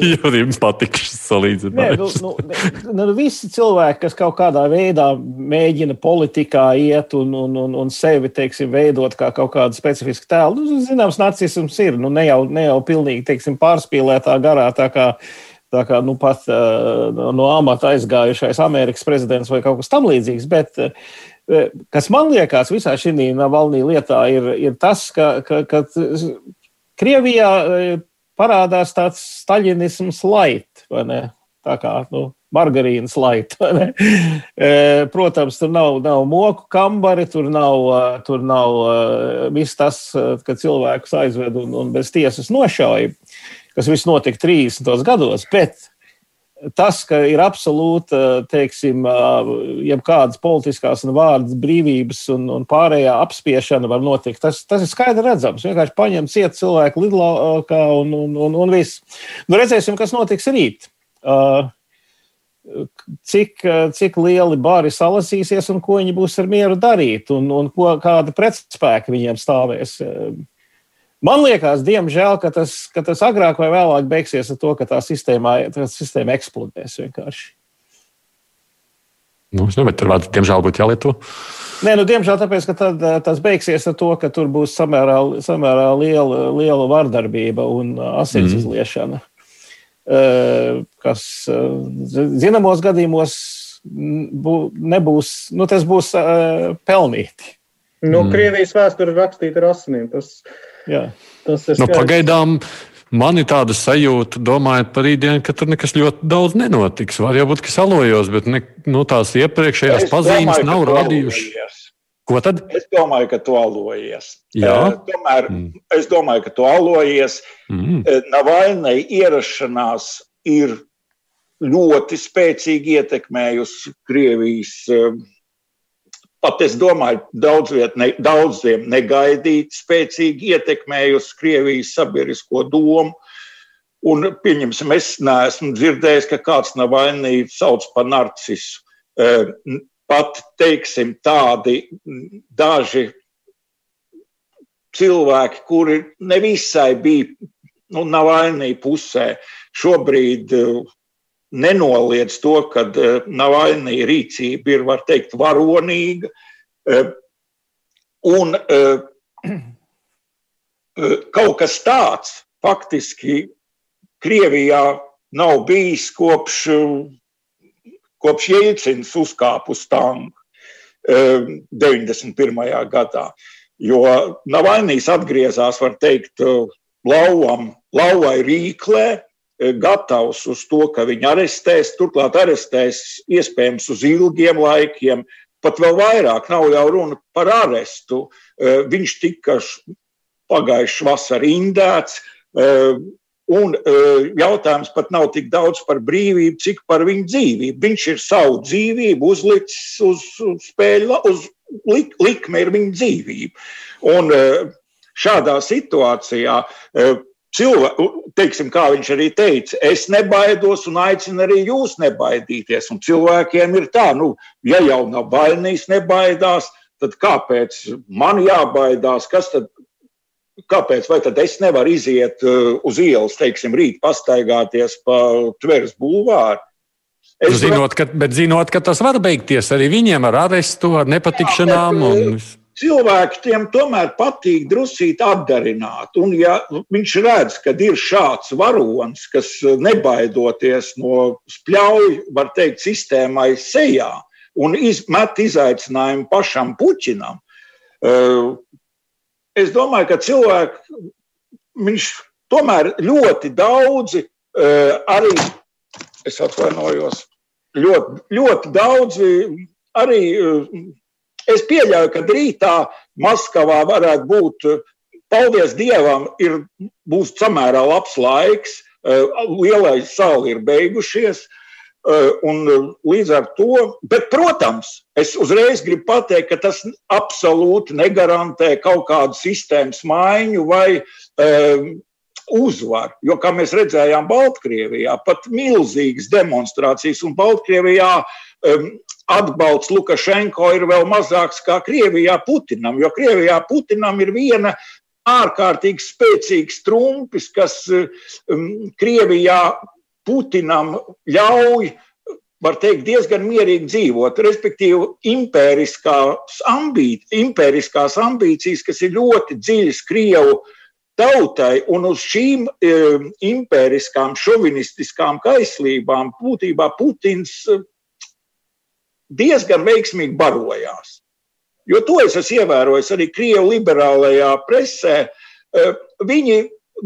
Jurim patīk šis salīdzinājums. Nē, nu, nu, nu, visi cilvēki, kas kaut kādā veidā mēģina politikā iet un, un, un, un sevi, teiksim, veidot kā kaut kādu specifisku tēlu, nu, zināms, nacisms ir, nu, ne jau, ne jau pilnīgi, teiksim, pārspīlētā garā, tā kā, nu, pat uh, no amata aizgājušais Amerikas prezidents vai kaut kas tam līdzīgs, bet uh, kas man liekas visā šī Navalnī lietā ir, ir tas, ka, ka, ka Krievijā parādās tāds staļinisms light, vai ne? Tā kā, nu, margarīnas. E, protams, tur nav, nav moku kambari, tur nav, tur nav viss tas, ka cilvēkus aizved un, un bez tiesas nošauja, kas viss notika 30. gados, bet tas, ka ir absolūta, teiksim, jebkādas politiskās un vārdas brīvības un, un pārējā apspiešana var notikt, tas, tas ir skaidri redzams. Vienkārši paņem ciet cilvēku lidlaukā un, un, un, un viss. Nu, redzēsim, kas notiks rīt. Cik, cik lieli bāri salasīsies un ko viņi būs ar mieru darīt, un, un ko, kāda pretspēka viņiem stāvēs. Man liekas, diemžēl, ka tas, ka tas agrāk vai vēlāk beigsies ar to, ka tā sistēma, tā sistēma eksplodēs vienkārši. Nu, es bet tur vēl, diemžēl, būtu jālieto. Nē, nu, diemžēl tāpēc, ka tad, eh, tas beigsies ar to, ka tur būs samērā, samērā liela, liela vardarbība un eh, asins mm. izliešana. Eh, kas zināmos gadījumos bū, nebūs, nu, tas būs pelnīti. Nu, mm. Krievijas vēsture rakstīta ar asinīm. Tas, Jā. tas ir nu, pagaidām. Man ir tāda sajūta, domājot par rītdienu, ka tur nekas ļoti daudz nenotiks. Var jau būt, ka salojos, bet ne, nu, tās iepriekšējās es pazīmes domāju, nav radījušas. Ko tad? Es domāju, ka tu alojies. Jā. Tomēr mm. es domāju, ka tu alojies. Mm. Navainai ierašanās ir ļoti spēcīgi ietekmējusi Krievijas pat es domāju, daudz ne, daudziem negaidīt, spēcīgi ietekmējusi Krievijas sabiedrisko domu. Un, pieņemsim, es neesmu dzirdējis, ka kāds nav vainīgs, sauc par narcisu. E, pat, teiksim, tādi daži cilvēki, kuri nevisai bija nu, nav vainīgi pusē, šobrīd nenoliedz to, ka e, Navaļnī rīcība ir, var teikt, varonīga. E, un e, kaut kas tāds faktiski Krievijā nav bijis kopš, kopš Jēlcins uzkāpa uz tanku 91. gadā. Jo Navaļnīs atgriezās, var teikt, lauvam, lauvai rīklē, gatavs uz to, ka viņu arestēs, turklāt arestēs iespējams uz ilgiem laikiem. Pat vēl vairāk nav jau runa par arestu. Eh, viņš tika pagājušā vasarā indēts. Eh, un jautājums pat nav tik daudz par brīvību, cik par viņu dzīvību. Viņš ir savu dzīvību uzlicis uz spēļu, uz lik, likme ir viņa dzīvība. Un šādā situācijā cilvēku, teiksim, kā viņš arī teica, es nebaidos un aicinu arī jūs nebaidīties. Un cilvēkiem ir tā, nu, ja jau nav bailnīs, nebaidās, tad kāpēc man jābaidās? Kas tad? Kāpēc? Vai tad es nevaru iziet uh, uz ielas, teiksim, rīt pastaigāties pa tveres bulvāru? Es zinot, ka, bet zinot, ka tas var beigties arī viņiem ar arestu, ar nepatikšanām. Jā, bet, un... Cilvēki tiem tomēr patīk drusīt atdarināt. Un, ja viņš redz, ka ir šāds varonis, kas nebaidoties no spļauju, var teikt, sistēmai sejā un iz, met izaicinājumu pašam Puķinam, uh, es domāju, ka cilvēki, viņš tomēr ļoti daudzi uh, arī, es atvainojos, ļoti, ļoti daudzi arī uh, Es pieļauju, ka rītā Maskavā varētu būt, paldies Dievam, ir, būs samērā labs laiks, eh, lielais sāli ir beigušies. Eh, un līdz ar to, bet, protams, es uzreiz gribu pateikt, ka tas absolūti negarantē kaut kādu sistēmas maiņu vai um, uzvaru. Jo, kā mēs redzējām Baltkrievijā, pat milzīgas demonstrācijas un Baltkrievijā um, atbalsts Lukašenko ir vēl mazāks kā Krievijā Putinam, jo Krievijā Putinam ir viena ārkārtīgi spēcīgs trumpis, kas um, Krievijā Putinam ļauj var teikt, diezgan mierīgi dzīvot. Respektīvi, impēriskās, ambīt, impēriskās ambīcijas, kas ir ļoti dziļas Krievu tautai, un uz šīm e, impēriskām, šovinistiskām kaislībām būtībā Putins diezgan veiksmīgi barojās. Jo to es esmu ievērojis arī Krievu liberālajā presē. E, viņi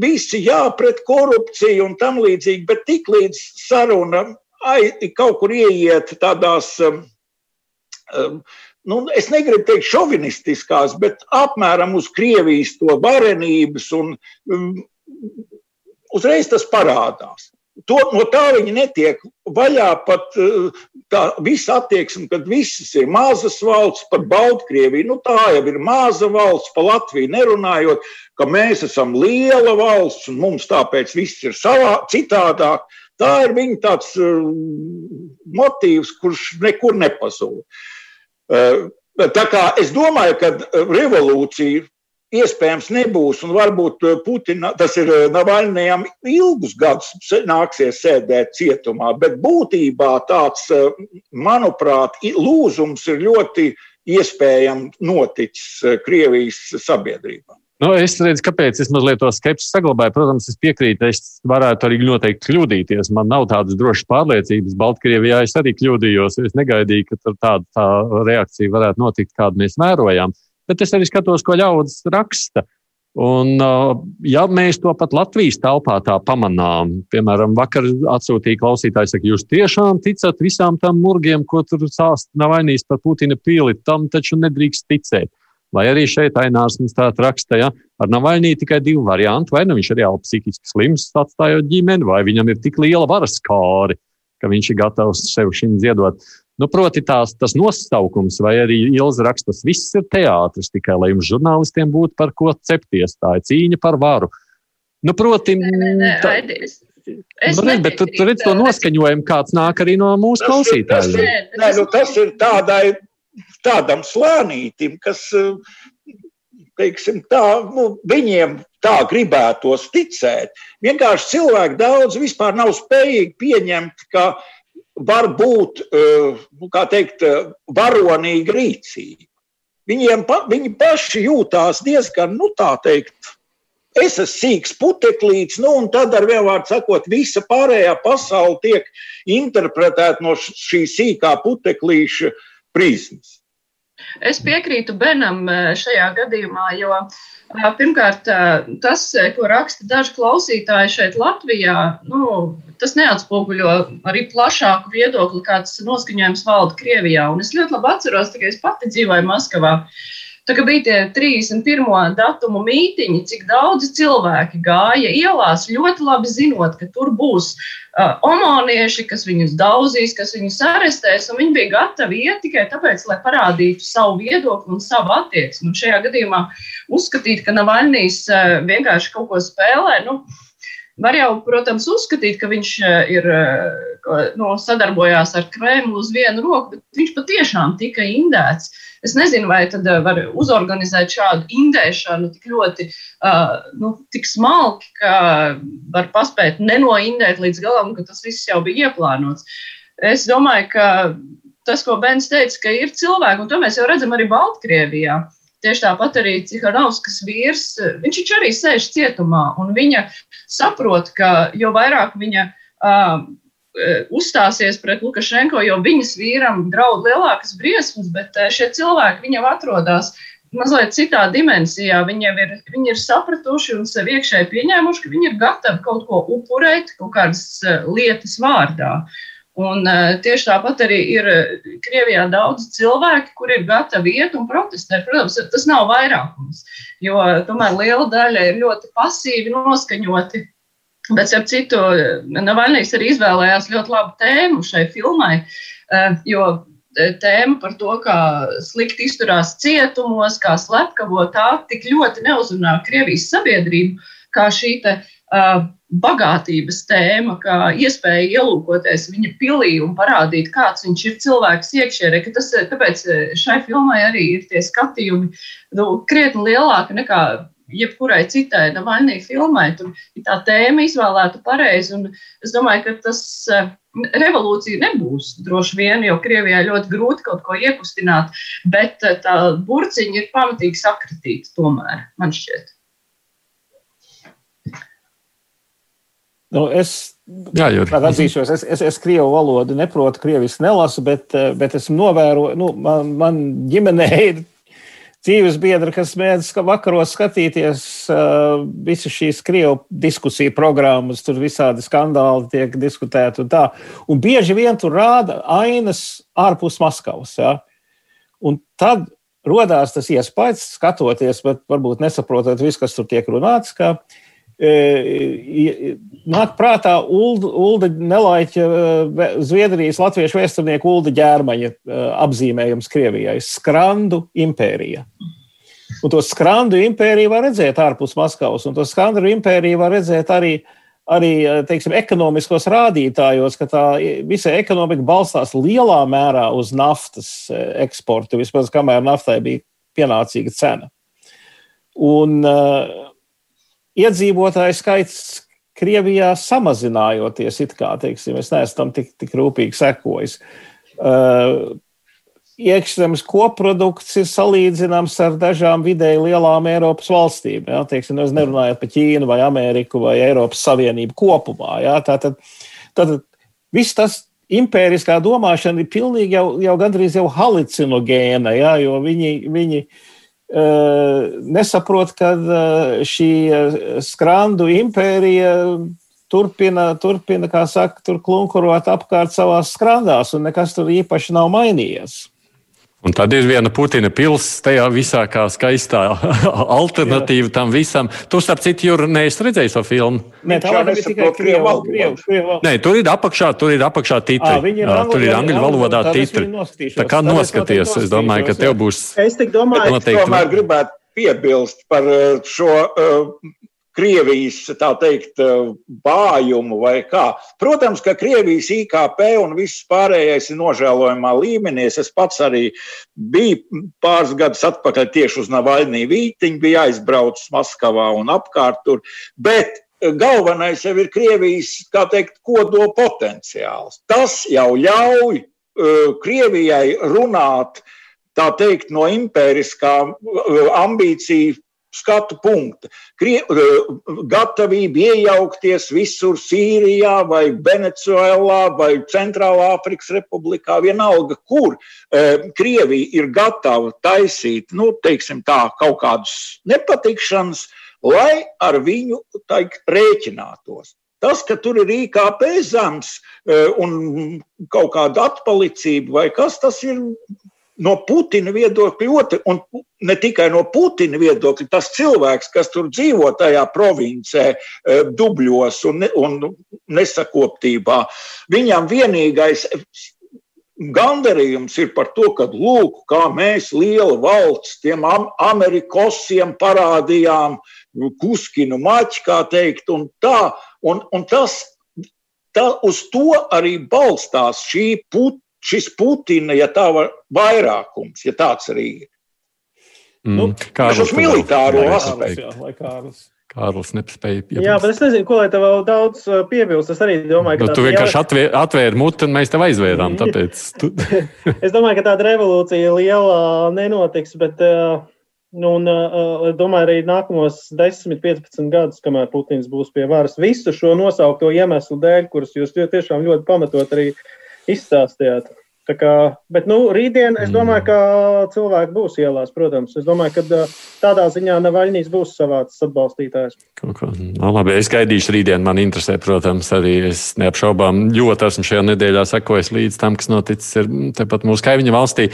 visi jā pret korupciju un tam līdzīgi, bet tik līdz saruna ai, kaut kur ieiet tādās, um, nu, es negribu teikt šovinistiskās, bet apmēram uz Krievijas to varenības, un um, uzreiz tas parādās. To, no tā viņi netiek vaļā pat uh, tā visa attieksme, kad visas ir mazas valsts, pat Baltkrievija. Nu, tā jau ir maza valsts, pa Latviju nerunājot, ka mēs esam liela valsts un mums tāpēc viss ir savā, citādāk. Tā ir viņa tāds uh, motīvs, kurš nekur nepazūd. Uh, tā kā es domāju, ka revolūcija iespējams nebūs, un varbūt Putina, tas ir Navaļnijam ilgus gadus nāksies sēdēt cietumā, bet būtībā tāds, manuprāt, lūzums ir ļoti iespējams noticis Krievijas sabiedrībā. Nu, es redzu, kāpēc es mazliet to skepsi saglabāju. Protams, es piekrītu, es varētu arī noteikti kļūdīties. Man nav tādas drošas pārliecības. Baltkrievijā es arī kļūdījos. Es negaidīju, ka tāda tā reakcija varētu notikt, kādu mēs vērojām. Bet es arī skatos, ko ļaudis raksta. Un, ja mēs to pat Latvijas telpā tā pamanām, piemēram, vakar atsūtīja klausītājs, ka jūs tiešām ticat visām tam murgiem, ko tur sāst nav vainīgs par Putina pīli, tam taču nedrīkst ticēt. Vai arī šeit Ainārs mums tā raksta, ja ar Navaļnī tikai divi varianti. Vai nu viņš ir reāli psihiski slims, atstājot ģimeni, vai viņam ir tik liela varas kāri, ka viņš ir gatavs sev šim ziedot. Nu, proti, tās, tas nosaukums, vai arī ielas rakstas, viss ir teātris, tikai lai jums žurnālistiem būtu par ko cepties. Tā ir cīņa par varu. Nu, proti, nē, nē, nē, tā, Es nu, bet tu, tu redz to noskaņojumu, kāds nāk arī no mūsu klausītājiem. Tas, tas, tas, tas ir tādai tādam slānītim, kas, teiksim, tā, nu, viņiem tā gribētos ticēt. Vienkārši cilvēki daudz vispār nav spējīgi pieņemt, ka var būt, nu, kā teikt, varonīga rīcība. Viņiem, pa, viņi paši jūtās diezgan, nu, tā teikt, es esmu sīgs puteklīts, nu, un tad ar vienu vārdu sakot, visa pārējā pasaule tiek interpretēta no šī sīkā puteklīša prizmas. Es piekrītu Benam eh, šajā gadījumā, jo eh, pirmkārt, tas, ko raksta daži klausītāji šeit Latvijā, nu, tas neatspoguļo arī plašāku viedokli, kāds noskaņojums valda Krievijā. Un es ļoti labi atceros, ka es pati dzīvoju Maskavā. Uh, Tā kā bija tie 31. datumu mītiņi, cik daudzi cilvēki gāja ielās, ļoti labi zinot, ka tur būs uh, omonieši, kas viņus daudzīs, kas viņus arestēs, viņi bija gatavi iet tikai tāpēc, lai parādītu savu viedokli un savu attieksmi. Un šajā gadījumā uzskatīt, ka Navaļnijas uh, vienkārši kaut ko spēlē. Nu, Var jau, protams, uzskatīt, ka viņš ir no, sadarbojās ar Kremlu uz vienu roku, bet viņš patiešām tika indēts. Uh, Es nezinu, vai tad eh, var uzorganizēt šādu indēšanu tik ļoti, uh, nu, tik smalki, ka var paspēt nenoindēt līdz galam, ka tas viss jau bija ieplānots. Es domāju, ka tas, ko Bens teica, ka ir cilvēki, un to mēs jau redzam arī Baltkrievijā. Tieši tāpat arī Cihanovskas vīrs, viņš taču arī sēž cietumā, un viņa saprot, ka jo vairāk viņa uh, Eh, uzstāsies pret Lukašenko, jo viņas vīram draud lielākas briesmas, bet eh, šie cilvēki viņam atrodas mazliet citā dimensijā. Viņi ir, viņi ir sapratuši un sev iekšēji pieņēmuši, ka viņi ir gatavi kaut ko upurēt, kaut kādas eh, lietas vārdā. Un, tieši tāpat arī ir Krievijā daudz cilvēki, kuri ir gatavi iet un protestēt. Protams, tas nav vairākums, jo tomēr liela daļa ir ļoti pasīvi noskaņoti Bet, ap citu, Navaļnijas arī izvēlējās ļoti labu tēmu šai filmai, eh, jo eh, tēma par to, kā slikti izturās cietumos, kā slepkavo, tā tik ļoti neuzrunā Krievijas sabiedrību, kā šī te, uh, bagātības tēma, kā iespēja ielūkoties viņa pilī un parādīt, kāds viņš ir cilvēks iekšērē. Tas, tāpēc šai filmai arī ir tie skatījumi nu, krietni lielāki nekā jebkurai citai Navaļnī filmai. Tur ir tā tēma izvēlēta pareizi, un es domāju, ka tas revolūcija nebūs droši vien, jo Krievijā ļoti grūti kaut ko iekustināt, bet tā burciņa ir pamatīgi sakritīta tomēr, man šķiet. Nu, es Jā, atzīšos, es, es, es krievu valodu neprotu, krieviski nelasu, bet, bet esmu novērojis, nu, man, man ģimenē ir dzīves biedri, kas mēdz vakaros skatīties uh, visas šīs krievu diskusiju programmas, tur visādi skandāli tiek diskutēti un tā. Un bieži vien tur rāda ainas ārpus Maskavas. Ja? Un tad rodās tas iespējas, skatoties, bet varbūt nesaprotot visu, kas tur tiek runāts. Ka, uh, Nāk prātā Ulda, Ulda Nelaiķa, Zviedrijas latviešu vēsturnieku Ulda ģērmaņa apzīmējums Krievijai - skrandu impērija. Un to skrandu impēriju var redzēt ārpus Maskavas, un to skrandu impēriju var redzēt arī, arī teiksim, ekonomiskos rādītājos, ka tā visa ekonomika balstās lielā mērā uz naftas eksportu, vismaz kamēr naftai bija pienācīga cena. Un, uh, iedzīvotāju skaits Krievijā samazinājoties, it kā teiksim, es neesmu tam tik, tik rūpīgi sekojis. Uh, iekšzemes koprodukts ir salīdzināms ar dažām vidēji lielām Eiropas valstīm. Ja? Teiksim, es nerunāju par Ķīnu vai Ameriku vai Eiropas Savienību kopumā. Ja? Tātad, tātad viss tas impēriskā domāšana ir pilnīgi jau, jau gandrīz jau halucinogēna, ja? jo viņi, viņi uh, nesaprot, ka šī skrandu impērija turpina, turpina kā saka, tur klunkurot apkārt savās skrandās, un nekas tur īpaši nav mainījies. Un tad ir viena Putina pilsēta, tajā visā kā skaistā alternatīva Jā. tam visam. Tu, starp citu, Jūri, neesi redzējis šo filmu? Nē, tā ir tikai krievu valoda. Nē, tur ir apakšā, tur ir apakšā titri. À, ir angļu, tur ir angļu valodā titri. Tā kā noskaties, es domāju, ka tev būs. Es tik domāju, ka tomēr gribētu piebilst par šo uh, Krievijas teikt, bājumu vai kā. Protams, ka Krievijas IKP un viss pārējais ir nožēlojamā līmenī. Es pats arī biju pāris gadus atpakaļ tieši uz Navaļnī Vītiņu, bija aizbraucis Maskavā un apkārt tur. Bet galvenais jau ir Krievijas teikt, kodola potenciāls. Tas jau ļauj uh, Krievijai runāt tā teikt, no impēriskām ambīciju skatu punkta. Krie, gatavība iejaukties visur Sīrijā, vai Venecuēlā, vai Centrālā Afrikas Republikā, vienalga, kur eh, Krievija ir gatava taisīt, nu, teiksim tā, kaut kādus nepatikšanas, lai ar viņu teikt, rēķinātos. Tas, ka tur ir IKP zems eh, un kaut kāda atpalicība vai kas, tas ir no Putina viedokļa ļoti, un ne tikai no Putina viedokļa, tas cilvēks, kas tur dzīvo tajā provincē, e, dubļos un, un nesakoptībā, viņam vienīgais gandarījums ir par to, ka lūk, kā mēs liela valsts tiem amerikosiem parādījām kuskinu maķi, kā teikt, un tā, un, un tas, tā, uz to arī balstās šī Putina šis Putina, ja tā var, vairākums, ja tāds arī ir. Mm. Nu, Kārlis, uz militāro aspektu. Kārlis nespēja piebilst. Jā, bet es nezinu, ko lai tev vēl daudz uh, piebilst. Es arī domāju, ka. Nu, tu vienkārši atvēr, atvēri muti un mēs tev aizvērām. Tāpēc tu... es domāju, ka tāda revolūcija liela nenotiks, bet. Uh, Nu, un, uh, domāju, arī nākamos 10, 15 gadus, kamēr Putins būs pie varas, visu šo nosaukto iemeslu dēļ, kurus jūs tiešām ļoti pamatot arī uh, izstāstījāt. Tā kā, bet nu, rītdien es domāju, ka cilvēki būs ielās, protams. Es domāju, ka tādā ziņā Navaļņīs būs savāds atbalstītājs. No, nu, labi, es gaidīšu rītdien. Man interesē, protams, arī es neapšaubām ļoti esmu šajā nedēļā sekojis līdz tam, kas noticis tepat mūsu kaimiņu valstī.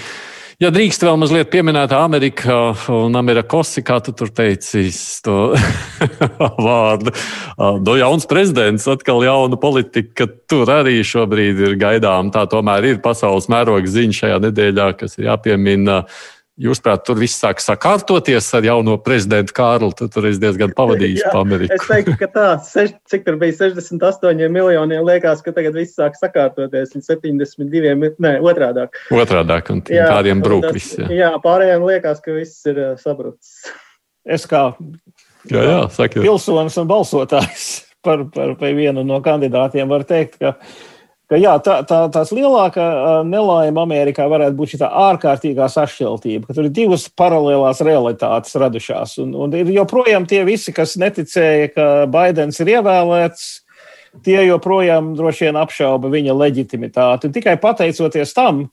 Ja drīkst vēl mazliet pieminēt Ameriku un Amerikosi, kā tu tur teici, to vārdu. Do jauns prezidents, atkal jauna politika, tur arī šobrīd ir gaidām. Tā tomēr ir pasaules mēroga ziņa šajā nedēļā, kas ir jāpiemina. Jūsuprāt, tur viss sāk sakārtoties ar jauno prezidentu Kārlu. Tu tur esi diezgan pavadījis pa Ameriku. Es teiktu, ka tā, seš, cik tur bija 68 miljoniem, liekas, ka tagad viss sāk sakārtoties līdz 72, ne, otrādāk. Otrādāk, un jā, kādiem brūk viss. Jā. jā, pārējiem liekas, ka viss ir sabrucis. Es kā jā, jā, saka, pilsonis un balsotājs par, par, par vienu no kandidātiem varu teikt, ka ka jā, tā, tā, tās lielākā nelaime Amerikā varētu būt šī ārkārtīgā sašķeltība, ka tur ir divas paralēlās realitātes radušās. Un, un ir joprojām tie visi, kas neticēja, ka Baidens ir ievēlēts, tie joprojām droši vien apšauba viņa leģitimitāti. Un tikai pateicoties tam,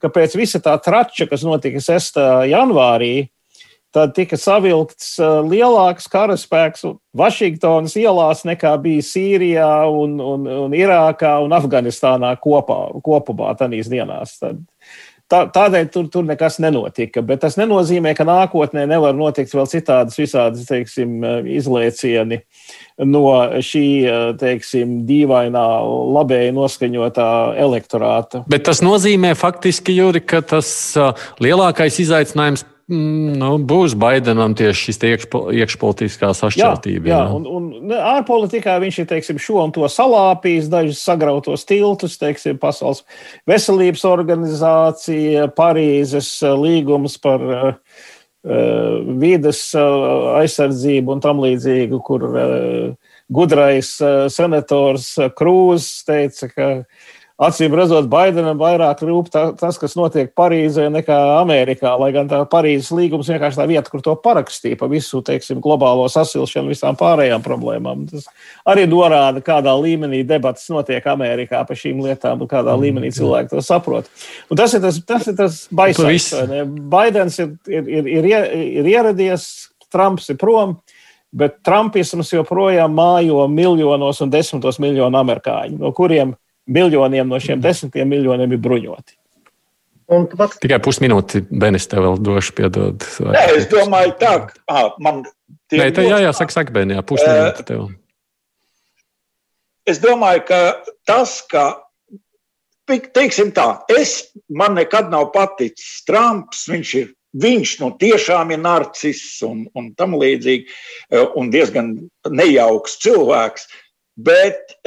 ka pēc visa tā trača, kas notika 6. janvārī, tad tika savilkts lielāks karaspēks Vašingtonas ielās nekā bija Sīrijā, un, un, un Irākā un Afganistānā kopā, kopumā tajās dienās. Tad, tā, tādēļ tur, tur nekas nenotika. Bet tas nenozīmē, ka nākotnē nevar notikt vēl citādas visādas teiksim, izliecieni no šī teiksim, dīvainā, labēji noskaņotā elektorāta. Bet tas nozīmē faktiski, Juri, ka tas lielākais izaicinājums nu, būs Baidenam tieši šis iekšpo, iekšpolitiskā sašķeltība. Jā, jā. Un, un ārpolitikā viņš ir teiksim, šo un to salāpījis, dažus sagrautos tiltus, teiksim, Pasaules veselības organizācija, Parīzes eh, līgums par uh, vides aizsardzību un tam līdzīgu, kur uh, gudrais senators Krūzs teica, ka Acīm redzot, Baidenam vairāk rūp tā, tas, kas notiek Parīzē, nekā Amerikā. Lai gan tā Parīzes līgums vienkārši tā vieta, kur to parakstīja par visu teiksim, globālo sasilšanu, visām pārējām problēmām. Tas arī norāda, kādā līmenī debatas notiek Amerikā par šīm lietām un kādā mm, līmenī cilvēki to saprot. Un tas ir tas, tas, ir tas baisais. Baidens ir, ir, ir, ir, ir ieradies, Trumps ir prom. Bet Trumpisms joprojām mājo miljonos un desmitos miljonu amerikāņu, no kuriem miljoniem no šiem desmitiem miljoniem ir bruņoti. Pats... Tikai pusminūti, Benis, tev vēl došu piedod. Nē, es domāju, tā, ka man tie ir. Jā, jā, saka, saka, Beni, jā, pusminūti tev. Es domāju, ka tas, ka, teiksim tā, es, man nekad nav paticis Trumps, viņš ir, viņš nu tiešām ir narciss un, un tam līdzīgi, un diezgan nejauks cilvēks, bet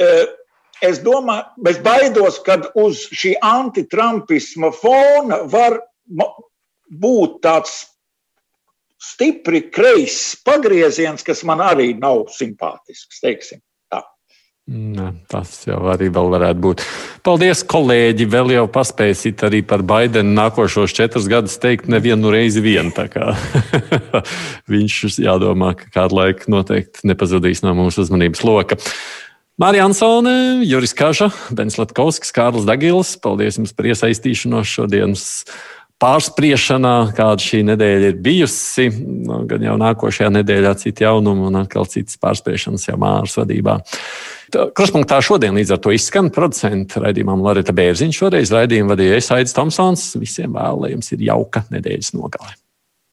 es domāju, es baidos, ka uz šī antitrampisma fona var būt tāds stipri kreiss pagrieziens, kas man arī nav simpātisks. Teiksim. Ne, tas jau arī varētu būt. Paldies, kolēģi. Vēl jau paspēsit arī par Baidenu nākošos četrus gadus teikt nevienu reizi vien. Viņš jādomā, ka kādu laiku noteikti nepazudīs no mūsu uzmanības loka. Mārija Ansone, Juris Kaža, Bens Latkovskis, Kārlis Dagils. Paldies jums par iesaistīšanos šodienas pārspriešanā, kāda šī nedēļa ir bijusi. Nu, gan jau nākošajā nedēļā citi jaunumi un atkal citas pārspriešanas jau māras vadībā. Kruspunktā šodien līdz ar to izskan producenta raidījumam Lorita Bērziņš. Šoreiz raidījumu vadīja Aidis Tomsons. Visiem vēlējums ir jauka nedēļas nogale.